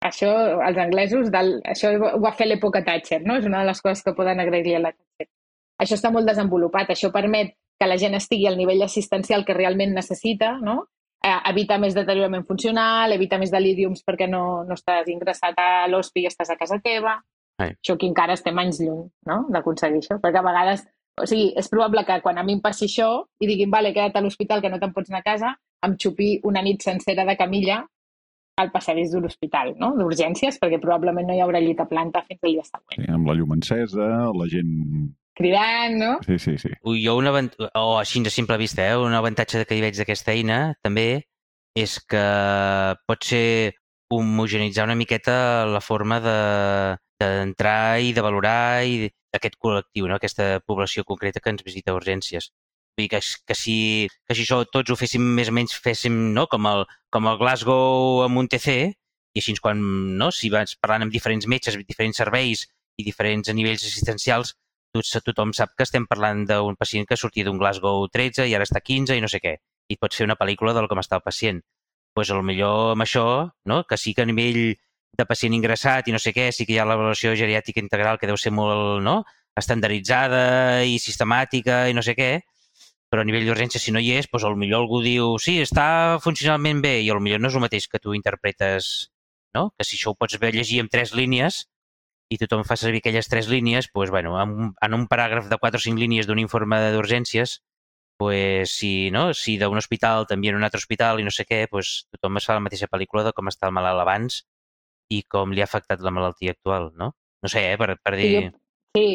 Speaker 4: Això, els anglesos, del, això ho va fer l'època Thatcher, no? És una de les coses que poden agrair a la Thatcher. Això està molt desenvolupat, això permet que la gent estigui al nivell assistencial que realment necessita, no? Eh, evita més deteriorament funcional, evita més delíriums perquè no, no estàs ingressat a l'hospi i estàs a casa teva. Ai. Això que encara estem anys lluny no? d'aconseguir això, perquè a vegades o sigui, és probable que quan a mi em passi això i diguin, vale, queda't a l'hospital que no te'n pots anar a casa, em xupi una nit sencera de camilla al passadís de l'hospital, no? d'urgències, perquè probablement no hi haurà llit a planta fins al dia següent.
Speaker 2: Sí, amb la llum encesa, la gent
Speaker 4: cridant, no?
Speaker 2: Sí, sí, sí.
Speaker 3: Jo una, o així de simple vista, eh? un avantatge que hi veig d'aquesta eina també és que pot ser homogenitzar una miqueta la forma d'entrar de, i de valorar i aquest col·lectiu, no? aquesta població concreta que ens visita a urgències. Vull dir que, que, si, que si això tots ho féssim més o menys, féssim no? com, el, com el Glasgow amb un TC, i així quan, no? si vas parlant amb diferents metges, diferents serveis i diferents nivells assistencials, tothom sap que estem parlant d'un pacient que sortia d'un Glasgow 13 i ara està 15 i no sé què. I pot fer una pel·lícula del com està el pacient. Doncs pues, millor amb això, no? que sí que a nivell de pacient ingressat i no sé què, sí que hi ha l'avaluació geriàtica integral que deu ser molt, no? estandarditzada i sistemàtica i no sé què, però a nivell d'urgència, si no hi és, doncs potser algú diu sí, està funcionalment bé, i potser no és el mateix que tu interpretes, no? Que si això ho pots llegir en tres línies i tothom fa servir aquelles tres línies, doncs, bueno, en, un, en un paràgraf de quatre o cinc línies d'un informe d'urgències, pues, si, no? si d'un hospital t'envien a un altre hospital i no sé què, pues, tothom es fa la mateixa pel·lícula de com està el malalt abans i com li ha afectat la malaltia actual, no? No sé, eh, per, per dir...
Speaker 4: Sí, jo, sí.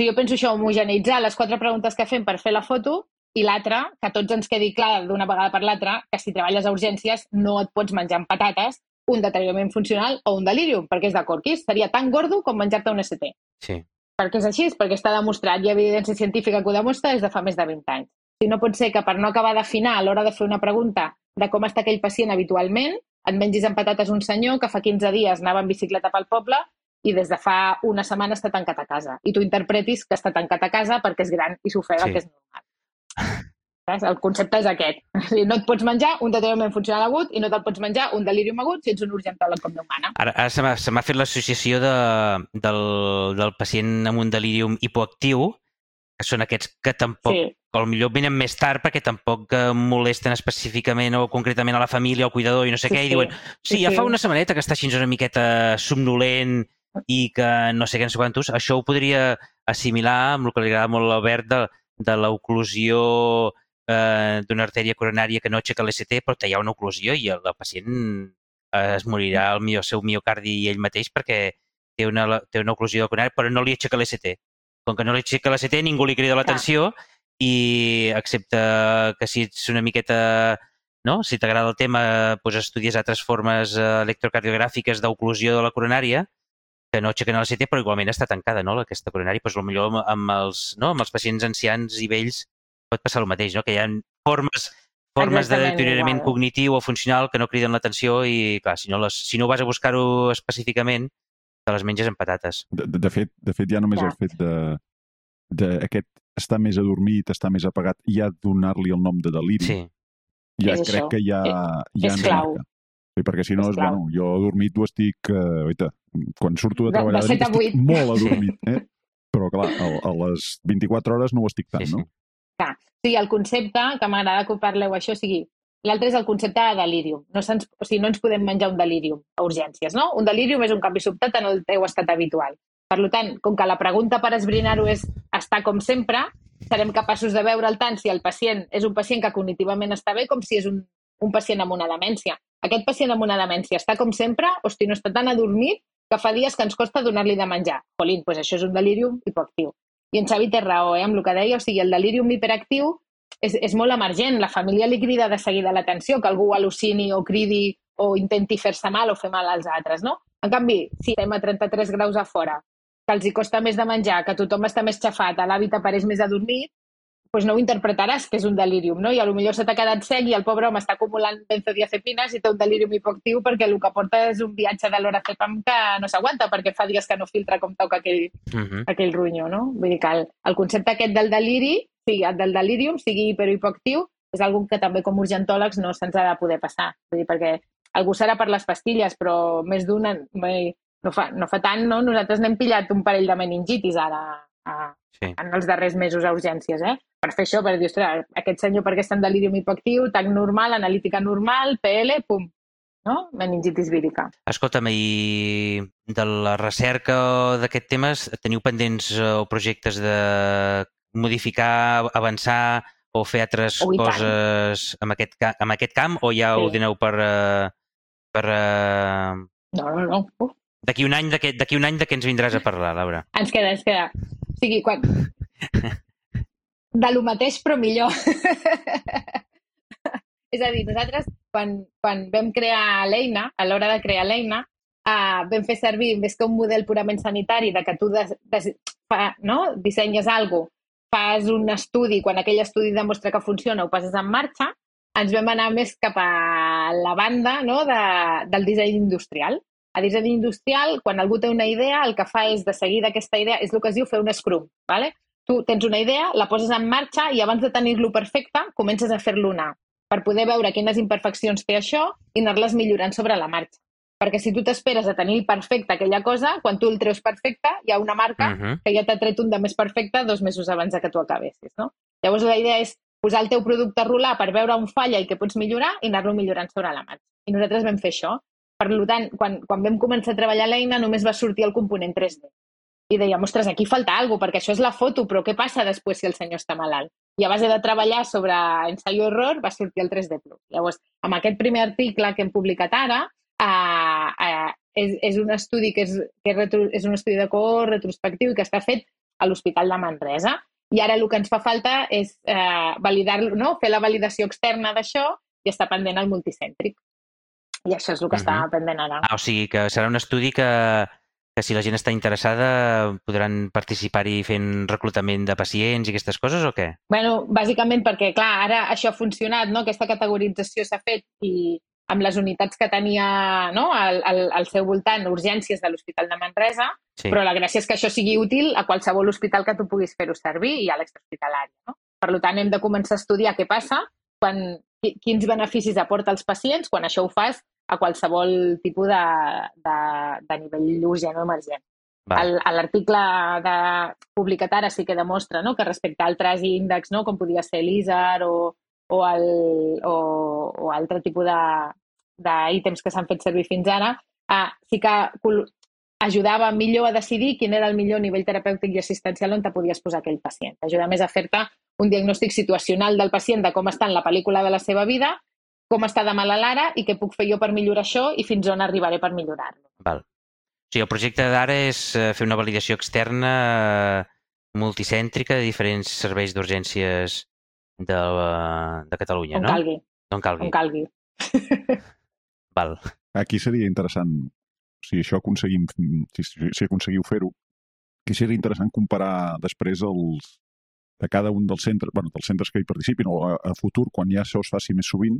Speaker 4: sí, jo penso això, homogeneitzar les quatre preguntes que fem per fer la foto i l'altra, que tots ens quedi clar d'una vegada per l'altra, que si treballes a urgències no et pots menjar amb patates un deteriorament funcional o un delirium, perquè és de corquis. Seria tan gordo com menjar-te un ST.
Speaker 3: Sí.
Speaker 4: Perquè és així, perquè està demostrat, hi ha evidència científica que ho demostra des de fa més de 20 anys. Si no pot ser que per no acabar d'afinar a l'hora de fer una pregunta de com està aquell pacient habitualment, et mengis amb patates un senyor que fa 15 dies anava en bicicleta pel poble i des de fa una setmana està tancat a casa. I tu interpretis que està tancat a casa perquè és gran i s'ofega,
Speaker 3: Sí.
Speaker 4: que és normal. [laughs] Saps? El concepte és aquest. [laughs] O sigui, no et pots menjar un deteriorament funcional agut i no te'l pots menjar un delirium agut si ets un urgentòleg com Déu mana.
Speaker 3: Ara, ara se m'ha fet l'associació de, del, del pacient amb un delirium hipoactiu, que són aquests que tampoc,
Speaker 4: Sí.
Speaker 3: sí. millor venen més tard perquè tampoc eh, molesten específicament o concretament a la família o al cuidador i no sé
Speaker 4: Sí,
Speaker 3: què, i
Speaker 4: sí.
Speaker 3: diuen, sí,
Speaker 4: Sí,
Speaker 3: ja
Speaker 4: sí.
Speaker 3: fa una setmaneta que està així una miqueta somnolent i que no sé què, no sé quantos, això ho podria assimilar amb el que li agrada molt a l'Albert de, de l'oclusió eh, d'una artèria coronària que no aixeca l'ST, però ha una oclusió i el, el pacient eh, es morirà el, mio, el seu miocardi ell mateix perquè té una, té una oclusió coronària, però no li aixeca l'ST. Com que no li aixeca l'ST, ningú li crida l'atenció i excepte que si ets una miqueta no? si t'agrada el tema, doncs estudies altres formes eh, electrocardiogràfiques d'oclusió de la coronària que no aixequen l'ST, però igualment està tancada, no?, aquesta coronària. Doncs potser amb, els, no? amb els pacients ancians i vells pot passar el mateix, no? que hi ha formes, formes de
Speaker 4: Exactament
Speaker 3: deteriorament
Speaker 4: igual.
Speaker 3: cognitiu o funcional que no criden l'atenció i, clar, si no, les, si no vas a buscar-ho específicament, te les menges amb patates.
Speaker 2: De, de, de, fet, de fet, ja només
Speaker 4: Clar.
Speaker 2: el fet de, de aquest estar més adormit, estar més apagat, ja donar-li el nom de deliri,
Speaker 3: Sí,
Speaker 2: ja
Speaker 4: És
Speaker 2: crec
Speaker 4: això.
Speaker 2: que ja, ja
Speaker 4: és
Speaker 2: ens
Speaker 4: clau.
Speaker 2: marca. Sí, perquè si no,
Speaker 4: És
Speaker 2: és, bueno, jo adormit ho estic... Eh, oita, quan surto de
Speaker 4: De- de
Speaker 2: treballar de,
Speaker 4: a
Speaker 2: estic molt
Speaker 3: Sí.
Speaker 2: adormit, eh? Però, clar, a, a les 24 hores no ho estic tant,
Speaker 3: sí, sí.
Speaker 2: no?
Speaker 4: Clar. Sí, el concepte, que m'agrada que parleu això, o sigui, l'altre és el concepte de delirium. No, se'ns, o sigui, no ens podem menjar un delirium a urgències, no? Un delirium és un canvi sobtat en el teu estat habitual. Per tant, com que la pregunta per esbrinar-ho és estar com sempre, serem capaços de veure'l tant si el pacient és un pacient que cognitivament està bé com si és un, un pacient amb una demència. Aquest pacient amb una demència està com sempre, hosti, no està tan adormit que fa dies que ens costa donar-li de menjar. Jolín, doncs això és un delirium hipoactiu. I en Xavi té raó, eh, amb el que deia, o sigui, el delirium hiperactiu és, és molt emergent. La família li crida de seguida l'atenció, que algú al·lucini o cridi o intenti fer-se mal o fer mal als altres, no? En canvi, si estem a 33 graus a fora, que els hi costa més de menjar, que tothom està més xafat, a l'hàbit apareix més adormit, doncs no ho interpretaràs que és un delirium, no? I a lo millor se t'ha quedat cec i el pobre home està acumulant benzodiazepines i té un delirium hipoactiu perquè el que porta és un viatge de l'orazepam que no s'aguanta perquè fa dies que no filtra com toca aquell,
Speaker 3: Uh -huh.
Speaker 4: aquell ronyo, no? Vull dir que el, el concepte aquest del deliri, sigui el del delirium, sigui hiperhipoactiu, és algo que també com urgentòlegs no se'ns ha de poder passar. Vull dir, perquè algú serà per les pastilles, però més d'una... No fa, no fa tant, no? Nosaltres n'hem pillat un parell de meningitis ara, a,
Speaker 3: Sí.
Speaker 4: en els darrers mesos a urgències, eh? Per fer això, per dir, ostres, aquest senyor perquè està en delirium hipoactiu, TAC normal, analítica normal, PL, pum, no? Meningitis vírica.
Speaker 3: Escolta'm, i de la recerca d'aquest temes, teniu pendents eh, o projectes de modificar, avançar o fer altres
Speaker 4: Oh, tant.
Speaker 3: coses amb aquest, amb aquest camp o ja ho
Speaker 4: Sí.
Speaker 3: doneu per... eh, per eh,
Speaker 4: No, no, no.
Speaker 3: D'aquí un any de d'aquí un any de què ens vindràs a parlar, Laura?
Speaker 4: Ens queda, ens queda. O sigui, quan... De lo mateix, però millor. És a dir, nosaltres, quan, quan vam crear l'eina, a l'hora de crear l'eina, uh, vam fer servir, més que un model purament sanitari, de que tu des, des, fa, no? dissenyes alguna fas un estudi, quan aquell estudi demostra que funciona, ho passes en marxa, ens vam anar més cap a la banda no? de, del disseny industrial. A disseny industrial, quan algú té una idea, el que fa és de seguida aquesta idea, és el que es diu fer un scrum. ¿vale? Tu tens una idea, la poses en marxa i abans de tenir-lo perfecte, comences a fer-lo anar per poder veure quines imperfeccions té això i anar-les millorant sobre la marxa. Perquè si tu t'esperes a tenir perfecte aquella cosa, quan tu el treus perfecte, hi ha una marca
Speaker 3: Uh -huh.
Speaker 4: que ja t'ha tret un de més perfecte dos mesos abans que tu acabessis, no? Llavors la idea és posar el teu producte a rolar per veure on falla i què pots millorar i anar-lo millorant sobre la marxa. I nosaltres vam fer això. Per tant, quan, quan vam començar a treballar l'eina només va sortir el component 3D. I dèiem, ostres, aquí falta alguna cosa, perquè això és la foto, però què passa després si el senyor està malalt? I a base de treballar sobre ensaio-error va sortir el 3D+. Llavors, amb aquest primer article que hem publicat ara, uh, uh, és, és un estudi que és, que és, retro, és un estudi de cohort retrospectiu que està fet a l'Hospital de Manresa. I ara el que ens fa falta és eh, validar-lo, no? fer la validació externa d'això i estar pendent al multicèntric. I això és el que uh -huh. està pendent ara.
Speaker 3: Ah, o sigui que serà un estudi que, que si la gent està interessada podran participar-hi fent reclutament de pacients i aquestes coses o què?
Speaker 4: bueno, bàsicament perquè, clar, ara això ha funcionat, no? aquesta categorització s'ha fet i amb les unitats que tenia no? al, al, al seu voltant, urgències de l'Hospital de Manresa,
Speaker 3: Sí.
Speaker 4: però la gràcia és que això sigui útil a qualsevol hospital que tu puguis fer-ho servir i a l'extrahospitalari. No? Per tant, hem de començar a estudiar què passa, quan, qui- quins beneficis aporta als pacients quan això ho fas a qualsevol tipus de, de, de nivell urgent o emergent. L'article de publicat ara sí que demostra no? que respecte a altres índexs, no? com podia ser l'ISAR o, o, el, o, o altre tipus d'ítems que s'han fet servir fins ara, ah, sí que ajudava millor a decidir quin era el millor nivell terapèutic i assistencial on te podies posar aquell pacient. T'ajuda més a fer-te un diagnòstic situacional del pacient de com està en la pel·lícula de la seva vida, com està de malalt ara i què puc fer jo per millorar això i fins on arribaré per millorar-lo.
Speaker 3: Val. O sigui, el projecte d'ara és eh, fer una validació externa eh, multicèntrica de diferents serveis d'urgències de, eh, de Catalunya,
Speaker 4: On
Speaker 3: no?
Speaker 4: calgui,
Speaker 3: On calgui.
Speaker 4: on calgui. [laughs]
Speaker 3: Val.
Speaker 2: Aquí seria interessant, si això aconseguim, si, si aconseguiu fer-ho, que seria interessant comparar després els, de cada un dels centres, bueno, dels centres que hi participin o a, a futur, quan ja això es faci més sovint,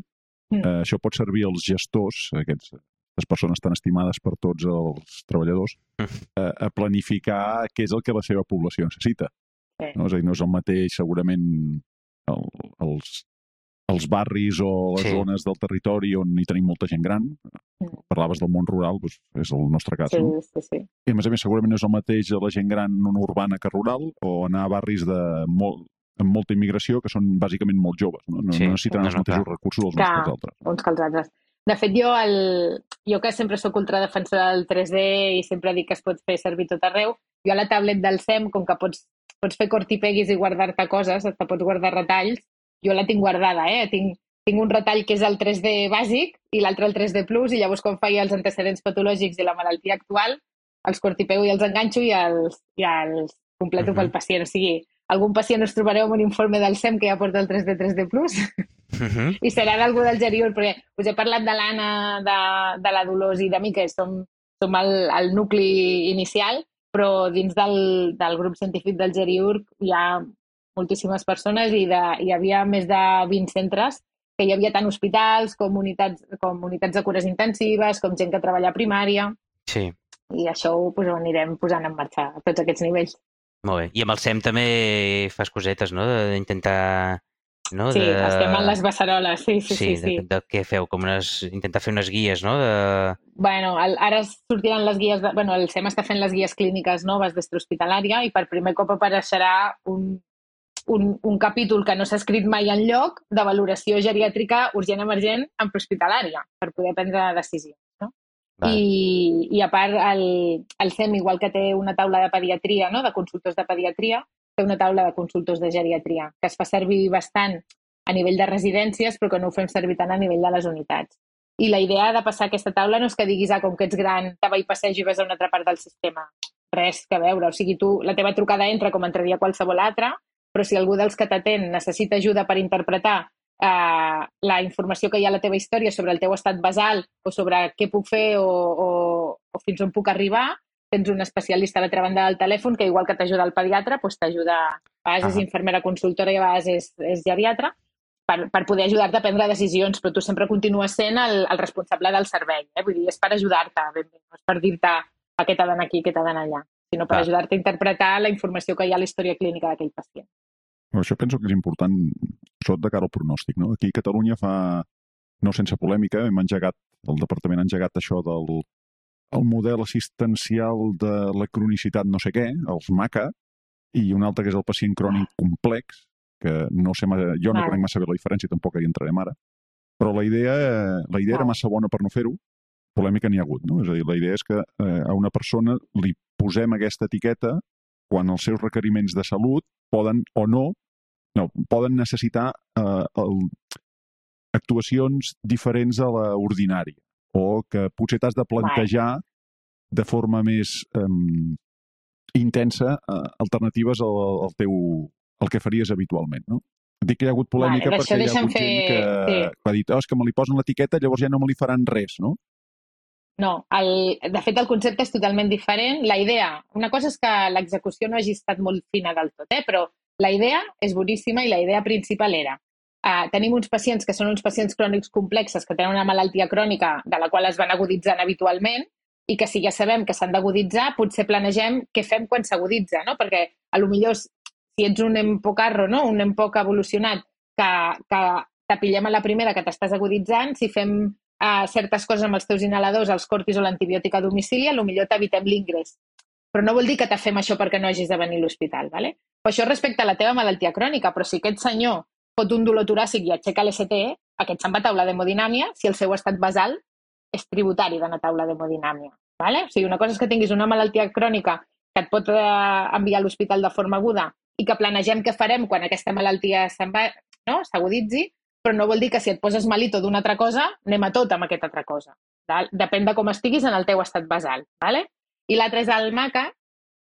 Speaker 4: Mm.
Speaker 2: eh, això pot servir als gestors, aquests, les persones tan estimades per tots els treballadors,
Speaker 3: Mm.
Speaker 2: eh, a planificar què és el que la seva població necessita.
Speaker 4: Sí.
Speaker 2: No? És a dir, no és el mateix, segurament, el, els, els barris o les
Speaker 3: Sí.
Speaker 2: zones del territori on hi tenim molta gent gran.
Speaker 4: Mm.
Speaker 2: Parlaves del món rural, doncs és el nostre cas.
Speaker 4: Sí,
Speaker 2: No?
Speaker 4: sí, sí.
Speaker 2: I a més a més, segurament no és el mateix la gent gran urbana que rural o anar a barris de molt, amb molta immigració que són bàsicament molt joves. No, no,
Speaker 3: Sí,
Speaker 2: necessiten els mateixos recursos dels
Speaker 4: Clar.
Speaker 2: uns que els altres.
Speaker 4: uns que els altres. De fet, jo, el, jo que sempre sóc ultradefensora del 3D i sempre dic que es pot fer servir tot arreu, jo a la tablet del SEM, com que pots, pots fer cortipeguis i guardar-te coses, te pots guardar retalls, jo la tinc guardada, eh? Tinc, tinc un retall que és el 3D bàsic i l'altre el 3D Plus i llavors quan faig els antecedents patològics i la malaltia actual, els cortipego i els enganxo i els, i els completo
Speaker 3: Mhm.
Speaker 4: pel pacient. O sigui, algun pacient us trobareu amb un informe del SEM que ja porta el 3D 3D Plus
Speaker 3: Uh -huh.
Speaker 4: i serà d'algú del Geriur, perquè us he parlat de l'Anna, de, de la Dolors i de mi, que som, som el, el nucli inicial, però dins del, del grup científic del Geriur hi ha moltíssimes persones i de, hi havia més de 20 centres que hi havia tant hospitals com unitats, com unitats de cures intensives, com gent que treballa a primària,
Speaker 3: Sí,
Speaker 4: i això ho, pues, ho anirem posant en marxa a tots aquests nivells.
Speaker 3: Molt bé. I amb el SEM també fas cosetes, no? D'intentar... No?
Speaker 4: Sí,
Speaker 3: de...
Speaker 4: estem en les beceroles, sí, sí, sí. sí,
Speaker 3: de, de, què feu? Com unes... Intentar fer unes guies, no? De...
Speaker 4: Bueno, el, ara sortiran les guies... De, bueno, el SEM està fent les guies clíniques noves d'extrahospitalària i per primer cop apareixerà un, un, un capítol que no s'ha escrit mai en lloc de valoració geriàtrica urgent-emergent en prehospitalària per poder prendre decisions. No? I, I a part, el, el SEM, igual que té una taula de pediatria, no? de consultors de pediatria, té una taula de consultors de geriatria, que es fa servir bastant a nivell de residències, però que no ho fem servir tant a nivell de les unitats. I la idea de passar aquesta taula no és que diguis, ah, com que ets gran, te vaig passeig i vas a una altra part del sistema. Res que veure. O sigui, tu, la teva trucada entra com entraria qualsevol altra, però si algú dels que t'atén necessita ajuda per interpretar eh, la informació que hi ha a la teva història sobre el teu estat basal o sobre què puc fer o, o, o fins on puc arribar, tens un especialista a l'altra banda del telèfon que igual que t'ajuda el pediatre, doncs t'ajuda, a vegades és
Speaker 3: Ah.
Speaker 4: infermera consultora i a vegades és, és geriatra, per, per poder ajudar-te a prendre decisions, però tu sempre continues sent el, el responsable del servei. Eh? Vull dir, és per ajudar-te, no és per dir-te a què t'ha d'anar aquí, què t'ha d'anar allà, sinó per
Speaker 3: Clar.
Speaker 4: ajudar-te a interpretar la informació que hi ha a la història clínica d'aquell pacient.
Speaker 2: Això penso que és important, sobretot de cara al pronòstic. No? Aquí a Catalunya fa no sense polèmica, hem engegat, el departament ha engegat això del el model assistencial de la cronicitat no sé què, els MACA, i un altre que és el pacient crònic complex, que no sé, jo no conec massa bé la diferència, tampoc hi entrarem ara, però la idea, la idea era massa bona per no fer-ho, polèmica n'hi ha hagut, no? És a dir, la idea és que eh, a una persona li posem aquesta etiqueta quan els seus requeriments de salut poden o no, no poden necessitar eh, el, actuacions diferents a la ordinària o que potser t'has de plantejar de forma més eh, intensa eh, alternatives al, al teu al que faries habitualment, no? Dic que hi ha hagut polèmica
Speaker 4: Vale,
Speaker 2: perquè hi ha hagut gent
Speaker 4: fer-
Speaker 2: que,
Speaker 4: sí.
Speaker 2: que ha dit oh, és que me li posen l'etiqueta, llavors ja no me li faran res, no?
Speaker 4: No, el, de fet el concepte és totalment diferent. La idea, una cosa és que l'execució no hagi estat molt fina del tot, eh? però la idea és boníssima i la idea principal era uh, tenim uns pacients que són uns pacients crònics complexes que tenen una malaltia crònica de la qual es van aguditzant habitualment i que si ja sabem que s'han d'aguditzar, potser planegem què fem quan s'aguditza, no? Perquè a lo millor si ets un empocarro, no? un empoc evolucionat, que, que t'apillem a la primera que t'estàs aguditzant, si fem uh, certes coses amb els teus inhaladors, els cortis o l'antibiòtic a domicili, a lo millor t'evitem l'ingrés. Però no vol dir que te fem això perquè no hagis de venir a l'hospital, ¿vale? Però això respecte a la teva malaltia crònica, però si aquest senyor fot un dolor toràcic i aixeca l'STE, aquest se'n va a taula d'hemodinàmia si el seu estat basal és tributari d'anar a taula d'hemodinàmia. ¿vale? O sigui, una cosa és que tinguis una malaltia crònica que et pot eh, enviar a l'hospital de forma aguda i que planegem què farem quan aquesta malaltia va, no? s'aguditzi, però no vol dir que si et poses malito d'una altra cosa, anem a tot amb aquesta altra cosa. Depèn de com estiguis en el teu estat basal. ¿vale? I l'altre és el MACA,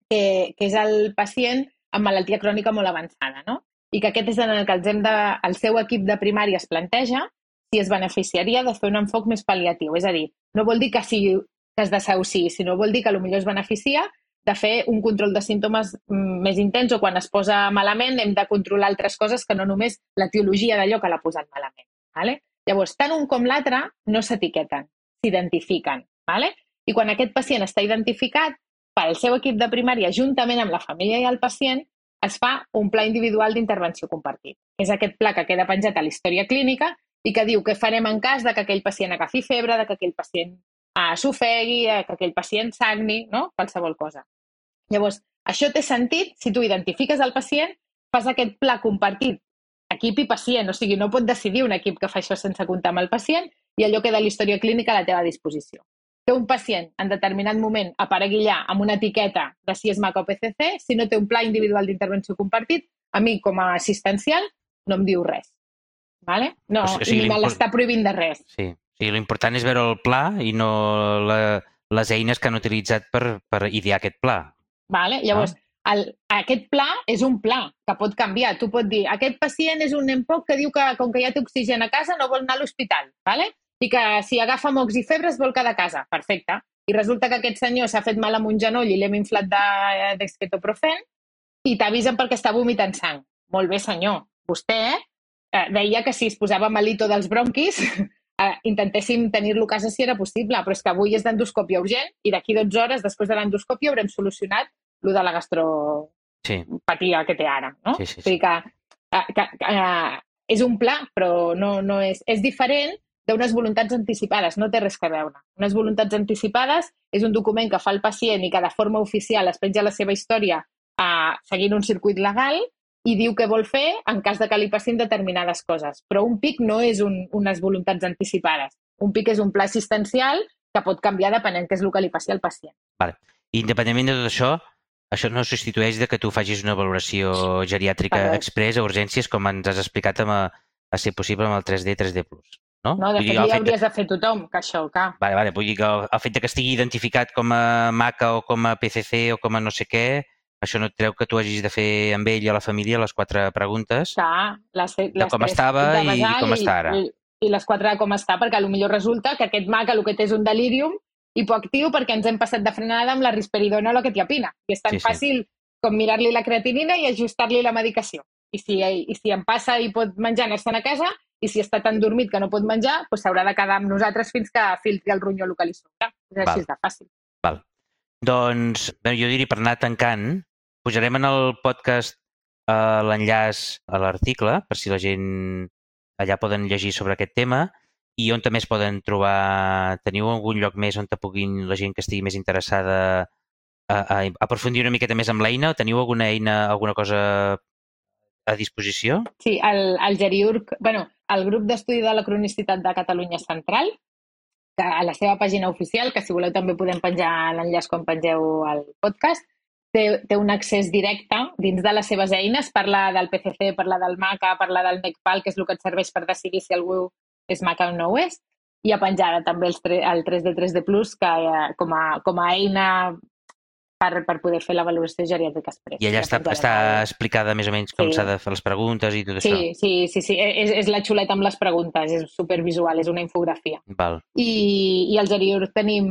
Speaker 4: que, que és el pacient amb malaltia crònica molt avançada, no? I que aquest és en el que els hem de, el seu equip de primària es planteja si es beneficiaria de fer un enfoc més pal·liatiu. És a dir, no vol dir que, sigui, que es desahuciï, sinó vol dir que potser es beneficia de fer un control de símptomes mm, més intens o quan es posa malament hem de controlar altres coses que no només l'etiologia d'allò que l'ha posat malament. ¿vale? Llavors, tant un com l'altre no s'etiqueten, s'identifiquen. ¿vale? I quan aquest pacient està identificat, pel seu equip de primària, juntament amb la família i el pacient, es fa un pla individual d'intervenció compartit. És aquest pla que queda penjat a la història clínica i que diu què farem en cas de que aquell pacient agafi febre, de que aquell pacient uh, s'ofegui, uh, que aquell pacient sagni, no? qualsevol cosa. Llavors, això té sentit si tu identifiques el pacient, fas aquest pla compartit equip i pacient, o sigui, no pot decidir un equip que fa això sense comptar amb el pacient i allò queda a la història clínica a la teva disposició. Que un pacient en determinat moment aparegui allà amb una etiqueta de si és MAC o PCC, si no té un pla individual d'intervenció compartit, a mi com a assistencial no em diu res. Vale? No,
Speaker 3: O sigui, o sigui,
Speaker 4: ni me
Speaker 3: l'import-
Speaker 4: l'està prohibint de res.
Speaker 3: Sí. O sigui, l'important és veure el pla i no la, les eines que han utilitzat per, per idear aquest pla.
Speaker 4: Vale? Llavors, el, aquest pla és un pla que pot canviar. Tu pots dir, aquest pacient és un EMPOC que diu que com que ja té oxigen a casa no vol anar a l'hospital, vale? I que si agafa mocs i febre es vol quedar a casa. Perfecte. I resulta que aquest senyor s'ha fet mal amb un genoll i l'hem inflat de- d'esquetoprofen i t'avisen perquè està vomitant sang. Molt bé, senyor. Vostè eh, deia que si es posava malito dels bronquis [laughs] eh, intentéssim tenir-lo a casa si era possible, però és que avui és d'endoscòpia urgent i d'aquí 12 hores, després de l'endoscòpia, haurem solucionat lo de la gastropatia
Speaker 3: Sí,
Speaker 4: que té ara. No?
Speaker 3: Sí, sí, sí.
Speaker 4: O sigui que, eh, que, que eh, és un pla, però no, no és, és diferent d'unes voluntats anticipades, no té res a veure. Unes voluntats anticipades és un document que fa el pacient i que de forma oficial es penja la seva història eh, seguint un circuit legal i diu què vol fer en cas de que li passin determinades coses. Però un PIC no és un, unes voluntats anticipades. Un PIC és un pla assistencial que pot canviar depenent què és el que li passi al pacient.
Speaker 3: I independentment de tot això, això no substitueix de que tu facis una valoració geriàtrica
Speaker 4: Per res.
Speaker 3: express a urgències, com ens has explicat amb, a, a ser possible amb el 3D, 3D+. No?
Speaker 4: No, de fet, ja hauries de fer tothom, que això, que...
Speaker 3: Vale, vale, vull dir que el, el fet de que estigui identificat com a MACA o com a PCC o com a no sé què, això no et treu que tu hagis de fer amb ell i a la família les quatre preguntes.
Speaker 4: que les, les
Speaker 3: De com estava
Speaker 4: de
Speaker 3: i
Speaker 4: basal
Speaker 3: com està ara.
Speaker 4: I, i les quatre de com està, perquè potser resulta que aquest maca el que té és un delirium hipoactiu perquè ens hem passat de frenada amb la risperidona o la quetiapina. I és tan
Speaker 3: Sí,
Speaker 4: sí,
Speaker 3: sí.
Speaker 4: fàcil com mirar-li la creatinina i ajustar-li la medicació. I si, I si em passa i pot menjar, anar-se'n a casa, i si està tan dormit que no pot menjar, doncs s'haurà de quedar amb nosaltres fins que filtri el ronyó el que li sobra. És així
Speaker 3: Val.
Speaker 4: de fàcil.
Speaker 3: Doncs, bé, jo diria per anar tancant, pujarem en el podcast eh, l'enllaç a l'article, per si la gent allà poden llegir sobre aquest tema, i on també es poden trobar? Teniu algun lloc més on te puguin la gent que estigui més interessada a, a aprofundir una miqueta més amb l'eina? Teniu alguna eina, alguna cosa a disposició?
Speaker 4: Sí, el, el Geriurg, bueno, el grup d'estudi de la cronicitat de Catalunya Central, que a la seva pàgina oficial, que si voleu també podem penjar l'enllaç quan pengeu el podcast, té, té un accés directe dins de les seves eines, parla del PCC, parla del MACA, parla del MECPAL, que és el que et serveix per decidir si algú és MACA o no ho és, i a penjada també el 3D 3D Plus, que eh, com a, com a eina per, per poder fer la valoració geriàtrica express.
Speaker 3: I allà està, està explicada més o menys com s'ha sí. de fer les preguntes i tot
Speaker 4: sí,
Speaker 3: això?
Speaker 4: Sí, sí, sí. És, és la xuleta amb les preguntes, és supervisual, és una infografia.
Speaker 3: Val.
Speaker 4: I, i al Geriur tenim,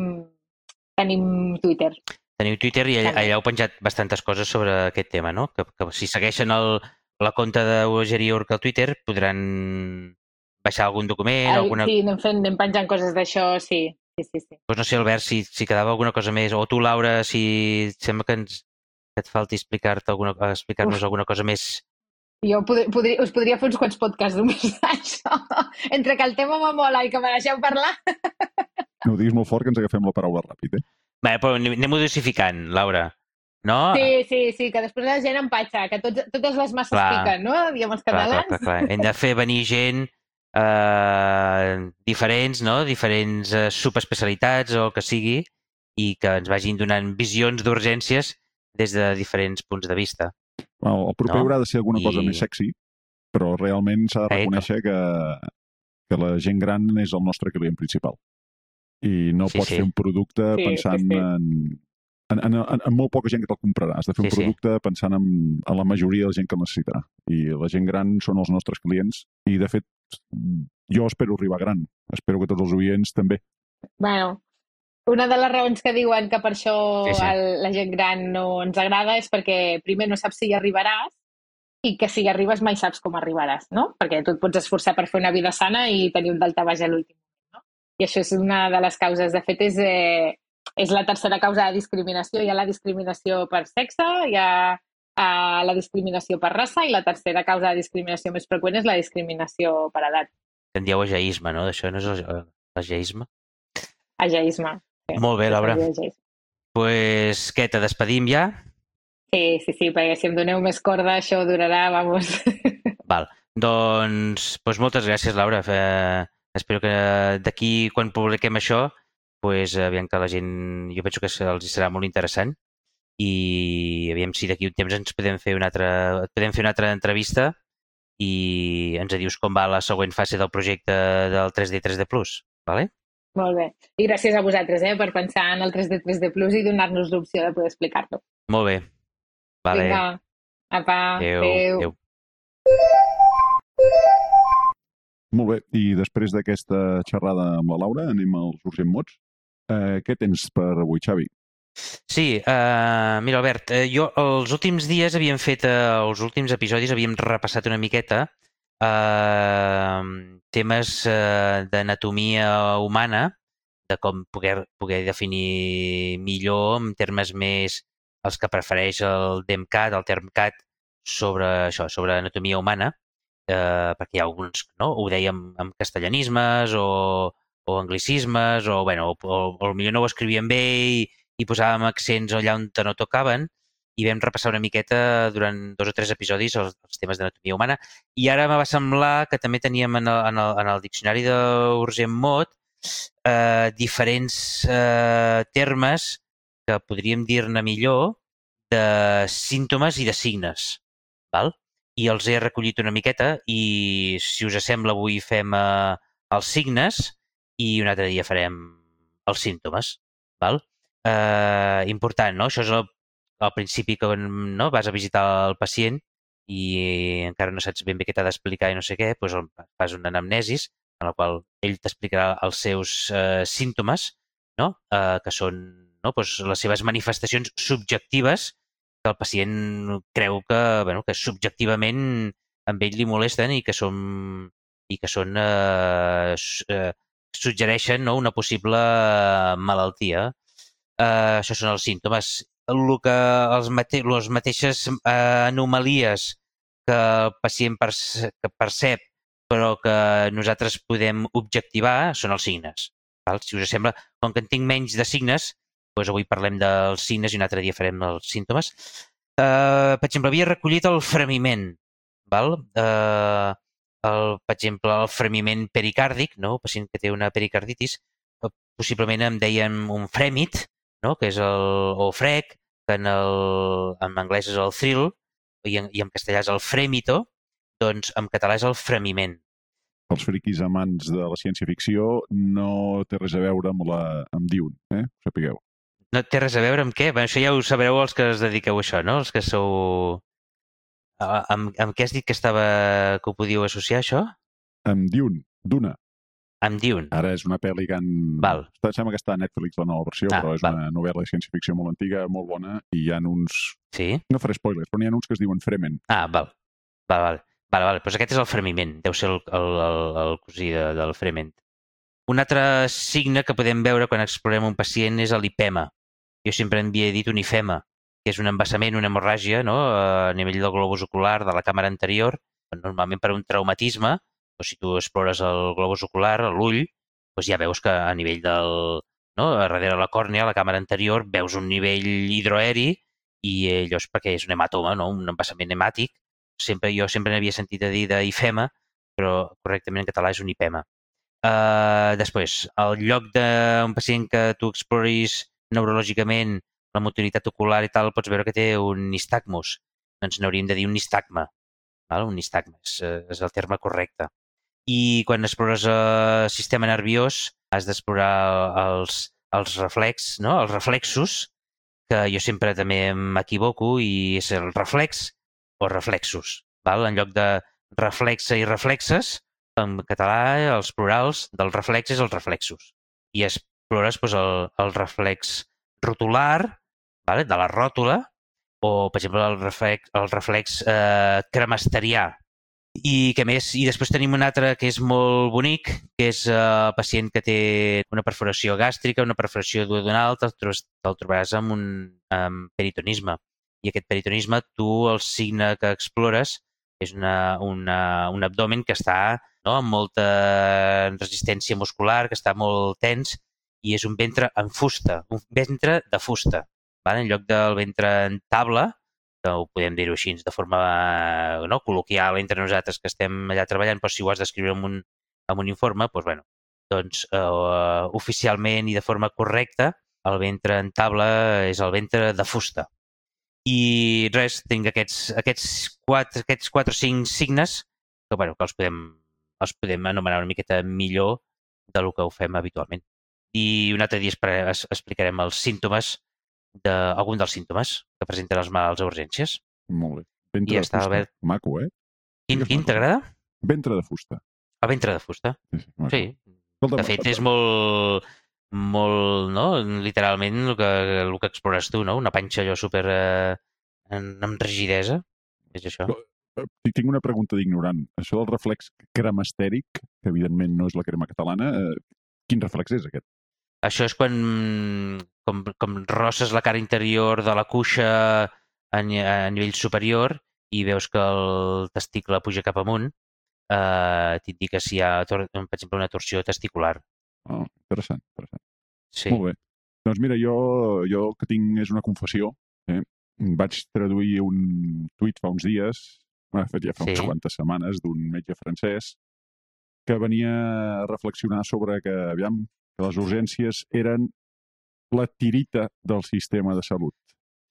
Speaker 4: tenim Twitter.
Speaker 3: Teniu Twitter i allà, allà heu penjat bastantes coses sobre aquest tema, no? Que, que si segueixen el, la compte de Geriur al Twitter podran baixar algun document?
Speaker 4: El,
Speaker 3: alguna...
Speaker 4: Sí, anem, fent, anem penjant coses d'això, sí sí, sí, sí.
Speaker 3: Pues no sé, Albert, si, si quedava alguna cosa més, o tu, Laura, si sembla que, ens, que et falti explicar-te alguna, explicar-nos alguna cosa més.
Speaker 4: Jo podria, podria, us podria fer uns quants podcasts només d'això. [laughs] Entre que el tema m'amola i que me deixeu parlar. [laughs]
Speaker 2: No ho diguis molt fort, que ens agafem la paraula ràpid, eh?
Speaker 3: Bé, però anem-ho dosificant, Laura. No?
Speaker 4: Sí, sí, sí, que després la gent empatxa, que tots, totes les masses clar, piquen, no? Diem els catalans.
Speaker 3: Clar, clar, clar, clar. Hem de fer venir gent eh, diferents, no? diferents eh, subespecialitats o el que sigui, i que ens vagin donant visions d'urgències des de diferents punts de vista.
Speaker 2: Well, el proper no? haurà de ser alguna cosa I... més sexy, però realment s'ha de reconèixer que, que la gent gran és el nostre client principal. I no sí, pots sí. fer un producte sí, pensant sí, sí. en, en, en, en, en molt poca gent que te'l comprarà. Has de fer un sí, producte sí. pensant en, en la majoria de la gent que el necessitarà. I la gent gran són els nostres clients i, de fet, jo espero arribar gran. Espero que tots els oients també.
Speaker 4: Bueno, una de les raons que diuen que per això sí, sí. El, la gent gran no ens agrada és perquè primer no saps si hi arribaràs i que si hi arribes mai saps com arribaràs, no? Perquè tu et pots esforçar per fer una vida sana i tenir un delta baix a l'últim moment, no? I això és una de les causes. De fet, és, eh, és la tercera causa de discriminació. Hi ha la discriminació per sexe, hi ha a la discriminació per raça i la tercera causa de discriminació més freqüent és la discriminació per edat.
Speaker 3: En dieu ageisme, no? D'això no és ageisme?
Speaker 4: Ageisme.
Speaker 3: Sí. Molt bé, Laura. Doncs pues, què, te despedim ja?
Speaker 4: Sí, sí, sí, perquè si em doneu més corda això durarà, vamos. [laughs]
Speaker 3: Val. Doncs, pues moltes gràcies, Laura. Eh, espero que d'aquí, quan publiquem això, pues, aviam que la gent, jo penso que els serà molt interessant i aviam si d'aquí un temps ens podem fer una altra, podem fer una altra entrevista i ens dius com va la següent fase del projecte del 3D 3D Plus, vale?
Speaker 4: Molt bé. I gràcies a vosaltres eh, per pensar en el 3D 3D Plus i donar-nos l'opció de poder explicar-lo.
Speaker 3: Molt bé. Vale.
Speaker 4: Vinga. Apa. Adéu. Adéu. Adéu.
Speaker 2: Molt bé, i després d'aquesta xerrada amb la Laura anem als urgent mots. Eh, què tens per avui, Xavi?
Speaker 3: Sí, uh, mira, Albert, uh, jo els últims dies havíem fet, uh, els últims episodis havíem repassat una miqueta uh, temes uh, d'anatomia humana, de com poder, poder definir millor en termes més els que prefereix el DEMCAT, el TERMCAT, sobre això, sobre anatomia humana, eh, perquè hi ha alguns, no? ho dèiem amb castellanismes o, o anglicismes, o, bueno, o, o, potser no ho escrivien bé i, i posàvem accents allà on no tocaven i vam repassar una miqueta durant dos o tres episodis els, els temes d'anatomia humana i ara me va semblar que també teníem en el, en el, en el diccionari d'Urgent Mot eh, diferents eh, termes que podríem dir-ne millor de símptomes i de signes. Val? I els he recollit una miqueta i, si us sembla, avui fem eh, els signes i un altre dia farem els símptomes. Val? eh, important, no? Això és el, al principi que no, vas a visitar el pacient i encara no saps ben bé què t'ha d'explicar i no sé què, doncs fas un anamnesis en el qual ell t'explicarà els seus eh, símptomes, no? eh, que són no? doncs les seves manifestacions subjectives que el pacient creu que, bueno, que subjectivament amb ell li molesten i que són, i que són eh, eh, suggereixen no? una possible malaltia eh, això són els símptomes. El que els mate les mateixes eh, anomalies que el pacient perce que percep però que nosaltres podem objectivar són els signes. Val? Si us sembla, com que en tinc menys de signes, doncs avui parlem dels signes i un altre dia farem els símptomes. Uh, per exemple, havia recollit el fremiment. Val? Uh, el, per exemple, el fremiment pericàrdic, no? el pacient que té una pericarditis, possiblement em deien un frèmit, no? que és el, o frec, que en, el, en anglès és el thrill, i en, i en castellà és el fremito, doncs en català és el fremiment.
Speaker 2: Els friquis amants de la ciència-ficció no té res a veure amb, la, amb Dune, eh? Ho sapigueu.
Speaker 3: No té res a veure amb què? Bé, això ja ho sabreu els que es dediqueu a això, no? Els que sou... Amb, amb què has dit que estava que ho podíeu associar, això?
Speaker 2: Amb Dune, Duna.
Speaker 3: Amb Dune.
Speaker 2: Ara és una pel·li que han...
Speaker 3: Val.
Speaker 2: Està, sembla que està a Netflix la nova versió,
Speaker 3: Ah,
Speaker 2: però és
Speaker 3: val.
Speaker 2: una novel·la de ciència-ficció molt antiga, molt bona, i hi ha uns...
Speaker 3: Sí?
Speaker 2: No faré spoilers, però n'hi ha uns que es diuen Fremen.
Speaker 3: Ah, val. Val, val. Val, val. Doncs aquest és el fremiment. Deu ser el, el, el, el cosí de, del frement. Un altre signe que podem veure quan explorem un pacient és l'ipema. Jo sempre en havia dit un ifema, que és un embassament, una hemorràgia no? a nivell del globus ocular de la càmera anterior, normalment per un traumatisme, o si tu explores el globus ocular, l'ull, doncs ja veus que a nivell del... No? A darrere la còrnea, a la càmera anterior, veus un nivell hidroaeri i eh, allò és perquè és un hematoma, no? un embassament hemàtic. Sempre, jo sempre n'havia sentit a dir d'ifema, però correctament en català és un ipema. Uh, després, al lloc d'un pacient que tu exploris neurològicament la motoritat ocular i tal, pots veure que té un nistagmus. Doncs n'hauríem de dir un nistagma. Val? Un nistagma és, eh, és el terme correcte. I quan explores el sistema nerviós has d'explorar els, els reflex, no? els reflexos, que jo sempre també m'equivoco i és el reflex o reflexos. Val? En lloc de reflexa i reflexes, en català els plurals dels reflexes els reflexos. I explores doncs, el, el reflex rotular, vale? de la ròtula, o, per exemple, el reflex, el reflex eh, cremasterià. I que més, i després tenim un altre que és molt bonic, que és eh, el pacient que té una perforació gàstrica, una perforació duodenal, te'l te'l trobaràs amb un amb peritonisme. I aquest peritonisme, tu el signe que explores és una, una, un abdomen que està no, amb molta resistència muscular, que està molt tens, i és un ventre en fusta, un ventre de fusta. Vale? En lloc del ventre en taula, que ho podem dir-ho així de forma no, col·loquial entre nosaltres que estem allà treballant, però si ho has d'escriure en, un, en un informe, doncs, bueno, doncs eh, oficialment i de forma correcta, el ventre en taula és el ventre de fusta. I res, tinc aquests, aquests, quatre, aquests quatre o cinc signes que, bueno, que els podem, els podem anomenar una miqueta millor del que ho fem habitualment. I un altre dia explicarem els símptomes d'algun dels símptomes que presenten els malalts a urgències.
Speaker 2: Molt bé. Ventre
Speaker 3: I
Speaker 2: de fusta.
Speaker 3: Albert.
Speaker 2: Maco, eh?
Speaker 3: Quin, t'agrada?
Speaker 2: Ventre de fusta.
Speaker 3: El ventre de fusta.
Speaker 2: Sí, sí. maco.
Speaker 3: Sí.
Speaker 2: Escolta,
Speaker 3: De fet, és molt, molt, no? Literalment el que, el que explores tu, no? Una panxa allò super eh, amb rigidesa. És això.
Speaker 2: Eh, Tinc una pregunta d'ignorant. Això del reflex cremastèric, que evidentment no és la crema catalana, eh, quin reflex és aquest?
Speaker 3: Això és quan com, com rosses la cara interior de la cuixa a, a nivell superior i veus que el testicle puja cap amunt, eh, t'indica si hi ha, per exemple, una torsió testicular.
Speaker 2: Oh, interessant, interessant.
Speaker 3: Sí.
Speaker 2: Molt bé. Doncs mira, jo, jo que tinc és una confessió. Eh? Vaig traduir un tuit fa uns dies, ha fet ja fa unes
Speaker 3: Sí.
Speaker 2: quantes setmanes, d'un metge francès que venia a reflexionar sobre que, aviam, que les urgències eren la tirita del sistema de salut.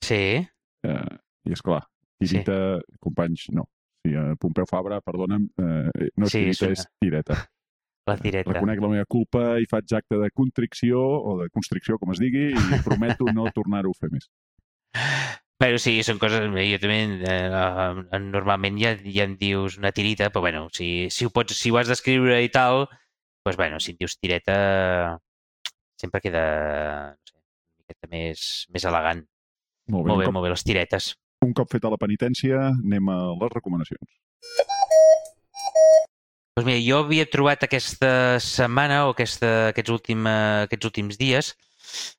Speaker 3: Sí,
Speaker 2: Eh, I, és clar, tirita, sí. companys, no. Sí, eh, Pompeu Fabra, perdona'm, eh, no és
Speaker 3: Sí, és
Speaker 2: tirita,
Speaker 3: una-
Speaker 2: és tireta. [laughs]
Speaker 3: la tireta.
Speaker 2: Reconec la meva culpa i faig acte de contricció o de constricció, com es digui, i prometo no tornar-ho a fer més.
Speaker 3: Però sí, són coses... Jo també, eh, eh, normalment ja, ja em dius una tirita, però bueno, si, si, ho, pots, si ho has d'escriure i tal, doncs bueno, si em dius tireta, sempre queda no sé, una miqueta més, més elegant.
Speaker 2: Molt bé,
Speaker 3: Molt bé,
Speaker 2: cop,
Speaker 3: molt bé, les tiretes.
Speaker 2: un cop feta la penitència, anem a les recomanacions.
Speaker 3: Doncs mira, jo havia trobat aquesta setmana o aquesta, aquests, últim, aquests últims dies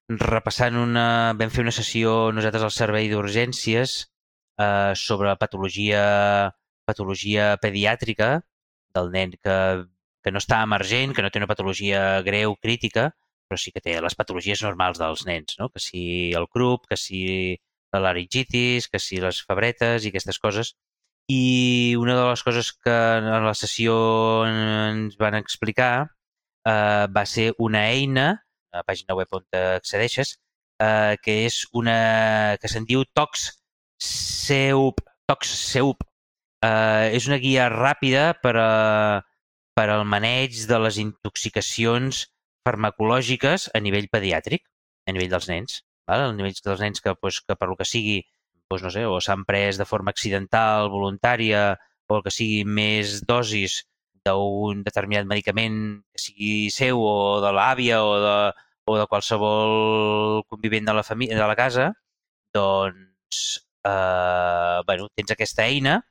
Speaker 3: repassant una... Vam fer una sessió nosaltres al servei d'urgències eh, sobre patologia, patologia pediàtrica del nen que, que no està emergent, que no té una patologia greu, crítica, però sí que té les patologies normals dels nens, no? que si el crup, que si la laringitis, que si les febretes i aquestes coses. I una de les coses que en la sessió ens van explicar eh, va ser una eina, a la pàgina web on accedeixes, eh, que és una que se'n diu Tox Seup. Tox Seup. Eh, és una guia ràpida per, a, per al maneig de les intoxicacions farmacològiques a nivell pediàtric, a nivell dels nens. Val? A nivell dels nens que, pues, que per lo que sigui doncs, no sé, o s'han pres de forma accidental, voluntària, o el que sigui més dosis d'un determinat medicament que sigui seu o de l'àvia o de, o de qualsevol convivent de la, família, de la casa, doncs eh, bueno, tens aquesta eina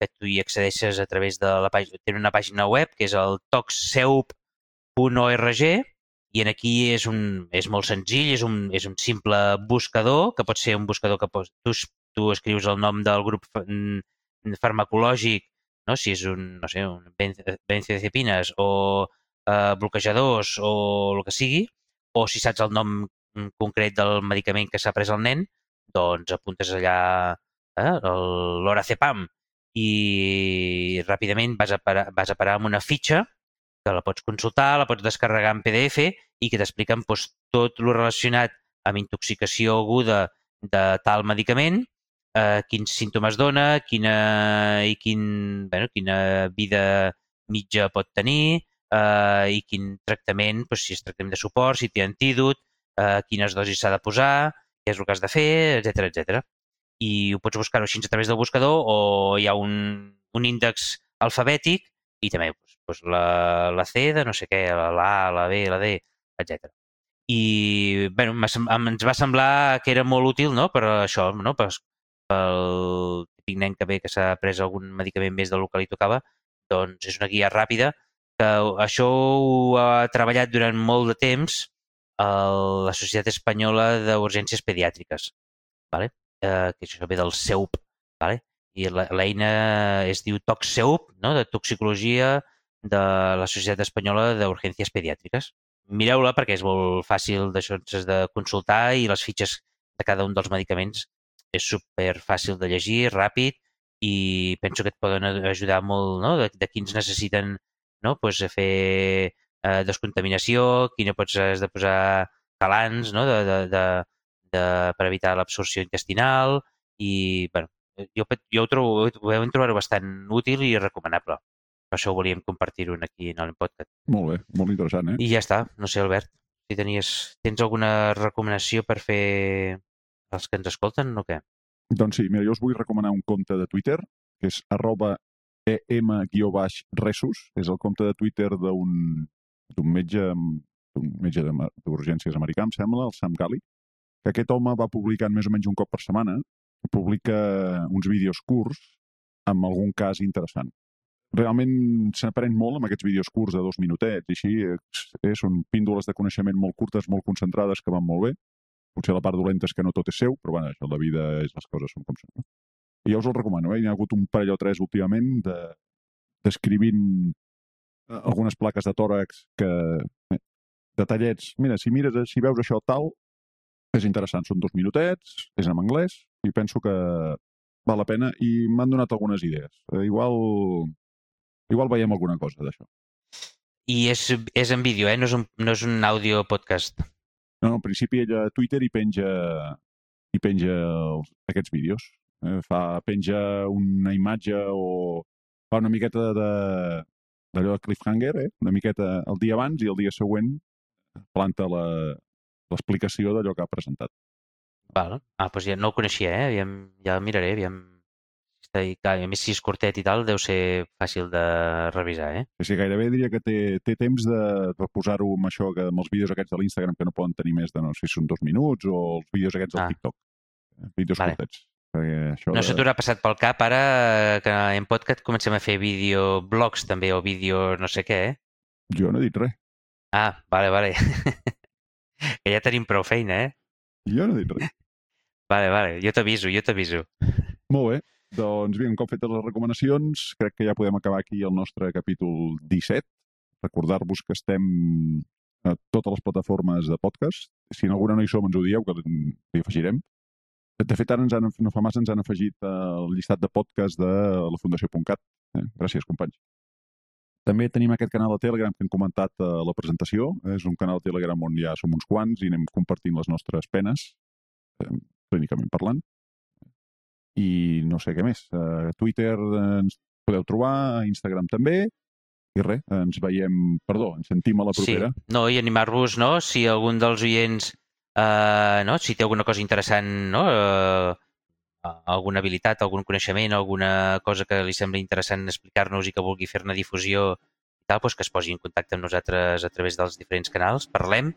Speaker 3: que tu hi accedeixes a través de la pàgina, tenen una pàgina web que és el tocseup.org i en aquí és, un, és molt senzill, és un, és un simple buscador, que pot ser un buscador que pots, tu, tu escrius el nom del grup farmacològic, no? si és un, no sé, un benzodiazepines o eh, bloquejadors o el que sigui, o si saps el nom concret del medicament que s'ha pres el nen, doncs apuntes allà eh, l'Oracepam i ràpidament vas a, parar, vas a parar amb una fitxa que la pots consultar, la pots descarregar en PDF i que t'expliquen doncs, tot lo relacionat amb intoxicació aguda de tal medicament, eh, quins símptomes dona, quina, i quin, bueno, quina vida mitja pot tenir eh, i quin tractament, doncs, si és tractament de suport, si té antídot, eh, quines dosis s'ha de posar, què és el que has de fer, etc etc. I ho pots buscar així a través del buscador o hi ha un, un índex alfabètic i també doncs, la, la C de no sé què, la A, la B, la D, etc. I bueno, ens va semblar que era molt útil no? per això, no? per, pel típic nen que ve que s'ha pres algun medicament més del que li tocava, doncs és una guia ràpida que això ho ha treballat durant molt de temps la Societat Espanyola d'Urgències Pediàtriques, vale? eh, que això ve del SEUP, vale? i l'eina es diu ToxSeup, no? de toxicologia de la Societat Espanyola d'Urgències Pediàtriques. Mireu-la perquè és molt fàcil d'això de consultar i les fitxes de cada un dels medicaments és super fàcil de llegir, ràpid i penso que et poden ajudar molt no? de, de quins necessiten no? pues, fer eh, descontaminació, quina pots has de posar calants no? de, de, de, de, per evitar l'absorció intestinal i bueno, jo, jo ho, trobo, ho vam trobar bastant útil i recomanable. Per això volíem compartir-ho aquí en el podcast.
Speaker 2: Molt bé, molt interessant, eh?
Speaker 3: I ja està. No sé, Albert, si tenies, tens alguna recomanació per fer els que ens escolten o què?
Speaker 2: Doncs sí, mira, jo us vull recomanar un compte de Twitter que és arroba em-resus, és el compte de Twitter d'un metge d'un metge d'urgències americà, em sembla, el Sam Gali, que aquest home va publicant més o menys un cop per setmana, publica uns vídeos curts amb algun cas interessant realment s'aprèn molt amb aquests vídeos curts de dos minutets i així eh, són píndoles de coneixement molt curtes, molt concentrades, que van molt bé. Potser la part dolenta és que no tot és seu, però bueno, això, la vida és les coses són com són. No? I jo us el recomano, eh? hi ha hagut un parell o tres últimament de, descrivint eh, algunes plaques de tòrax que... Eh, detallets. Mira, si mires, si veus això tal, és interessant. Són dos minutets, és en anglès, i penso que val la pena i m'han donat algunes idees. Eh, igual Igual veiem alguna cosa d'això.
Speaker 3: I és, és en vídeo, eh? No és un, no és un àudio podcast.
Speaker 2: No, no, en principi ella a Twitter i penja, i penja els, aquests vídeos. Eh? Fa, penja una imatge o fa una miqueta de d'allò de cliffhanger, eh? una miqueta el dia abans i el dia següent planta l'explicació d'allò que ha presentat.
Speaker 3: Val. Ah, doncs ja no ho coneixia, eh? Aviam, ja miraré, aviam i, clar, a més, si és curtet i tal, deu ser fàcil de revisar, eh?
Speaker 2: Sí, gairebé diria que té, té temps de, de posar-ho amb això, que amb els vídeos aquests de l'Instagram que no poden tenir més de, no sé si són dos minuts, o els vídeos aquests del ah. TikTok. Eh, vídeos vale. curtets.
Speaker 3: això no de... se t'haurà passat pel cap ara que en podcast comencem a fer videoblogs també, o vídeo no sé què, eh?
Speaker 2: Jo no he dit res.
Speaker 3: Ah, vale, vale. [laughs] que ja tenim prou feina, eh?
Speaker 2: Jo no he dit res. [laughs]
Speaker 3: Vale, vale, jo t'aviso, jo t'aviso.
Speaker 2: Molt bé. Doncs bé, un cop fetes les recomanacions, crec que ja podem acabar aquí el nostre capítol 17. Recordar-vos que estem a totes les plataformes de podcast. Si en alguna no hi som, ens ho dieu, que li afegirem. De fet, ara ens han, no fa massa ens han afegit el llistat de podcast de la Fundació.cat. Eh? Gràcies, companys. També tenim aquest canal de Telegram que hem comentat a la presentació. És un canal de Telegram on ja som uns quants i anem compartint les nostres penes, eh, clínicament parlant. I no sé què més. A Twitter ens podeu trobar, a Instagram també, i res, ens veiem, perdó, ens sentim a la propera.
Speaker 3: Sí. No, i animar-vos, no? Si algun dels oients, eh, no? si té alguna cosa interessant, no? Eh, alguna habilitat, algun coneixement, alguna cosa que li sembli interessant explicar-nos i que vulgui fer-ne difusió i tal, doncs que es posi en contacte amb nosaltres a través dels diferents canals, parlem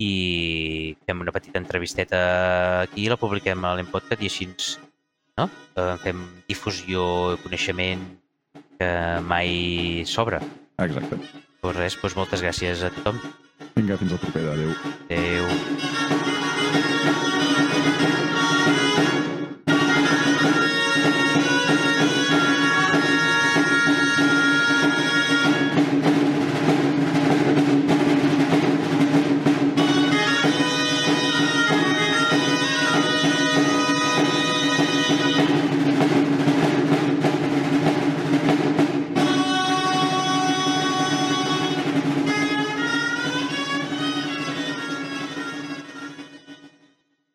Speaker 3: i fem una petita entrevisteta aquí, la publiquem a l'Empodcat i així no? Eh, fem difusió, coneixement que mai sobra.
Speaker 2: Exacte.
Speaker 3: Doncs res, doncs moltes gràcies a tothom.
Speaker 2: Vinga, fins la propera. Adéu.
Speaker 3: Adéu.